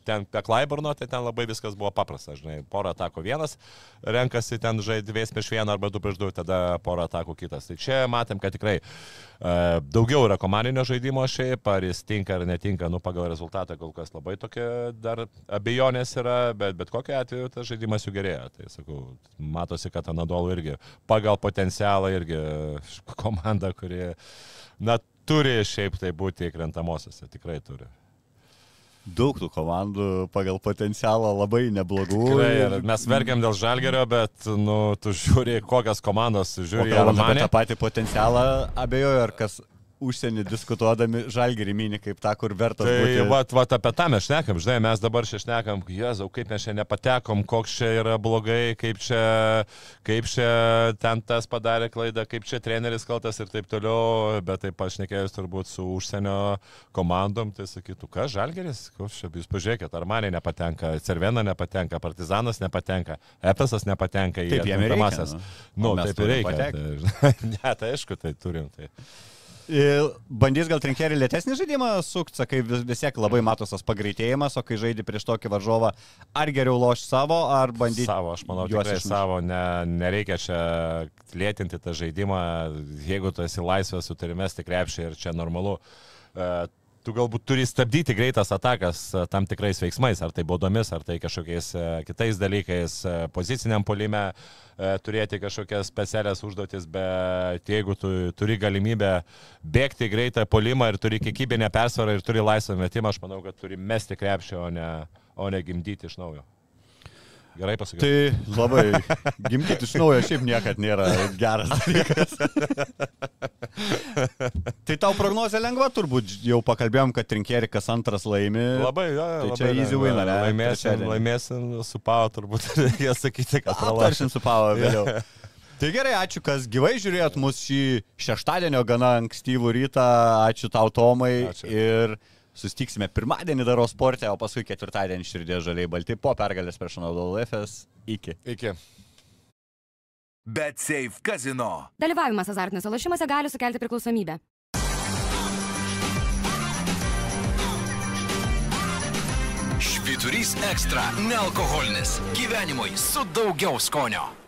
ten apie Klaiburno, tai ten labai viskas buvo paprasta, žinai, porą atakų vienas, renkasi ten žaidėjas prieš vieną arba du prieš du, tada porą atakų kitas. Tai čia matėm, kad tikrai uh, daugiau yra komandinio žaidimo šiaip, ar jis tinka ar netinka, nu pagal rezultatą kol kas labai tokia dar abejonės yra, bet bet kokiu atveju tas žaidimas jų gerėja. Tai sakau, matosi, kad Anadolu irgi pagal potencialą irgi komanda, kuri, na, turi šiaip tai būti krentamosiose, tikrai turi. Daug tų komandų pagal potencialą labai neblogų. Tikrai, ir mes verkiam dėl žalgerio, bet, nu, tu žiūri, kokias komandos, žiūri, apie Armanį. tą patį potencialą, abejoju, ar kas užsienį diskutuodami žalgerį mini kaip tą, kur vertas Tai būti. vat, vat apie tą mes šnekam, žinai, mes dabar čia šnekam, jezau, kaip mes čia nepatekom, koks čia yra blogai, kaip čia, kaip čia ten tas padarė klaidą, kaip čia treneris kaltas ir taip toliau, bet taip pašnekėjus turbūt su užsienio komandom, tai sakytų, kas žalgeris, koks čia, jūs pažiūrėkit, ar mane nepatenka, Cervena nepatenka, Partizanas nepatenka, Epesas nepatenka į atkrintamąsias. nu. Nu, taip ir reikia. Tai, (laughs) ne, tai aišku, tai turim. Tai. E, Bandys gal trinkerį lėtesnį žaidimą sukti, kai vis, vis tiek labai matos tas pagreitėjimas, o kai žaidži prieš tokį varžovą, ar geriau loš savo, ar bandyti... Savo, aš manau, juos išmušt? savo, ne, nereikia čia lėtinti tą žaidimą, jeigu tu esi laisvas, tu turi mesti krepšį ir čia normalu. E, Tu galbūt turi stabdyti greitas atakas e, tam tikrais veiksmais, ar tai baudomis, ar tai kažkokiais e, kitais dalykais, e, poziciniam polime turėti kažkokias specialias užduotis, bet jeigu tu turi galimybę bėgti greitą polimą ir turi kiekybinę persvarą ir turi laisvą metimą, aš manau, kad turi mesti krepšį, o ne, o ne gimdyti iš naujo. Gerai pasakiau. Tai labai gimdyti iš naujo šiaip niekad nėra geras dalykas. tai tau prognozija lengva turbūt, jau pakalbėjom, kad trinkeri kas antras laimi. Labai, jo, jo, Tai labai čia easy win, ne? Laimėsim, laimėsim su Pau, turbūt (laughs) reikia sakyti, kad pralaimėsim. Aptaršim su Pavo (laughs) vėliau. Tai gerai, ačiū, kas gyvai žiūrėjot mus šį šeštadienio gana ankstyvų rytą. Ačiū tau, Tomai. Ačiū. Ir Sustiksime pirmadienį daro sportę, o paskui ketvirtadienį širdė žaliai balti po pergalės prieš Naudolefes. Iki. Iki. Bet Safe Casino. Dalyvavimas azartiniuose lašymuose gali sukelti priklausomybę. Šviturys ekstra - nealkoholinis. Gyvenimui su daugiau skonio.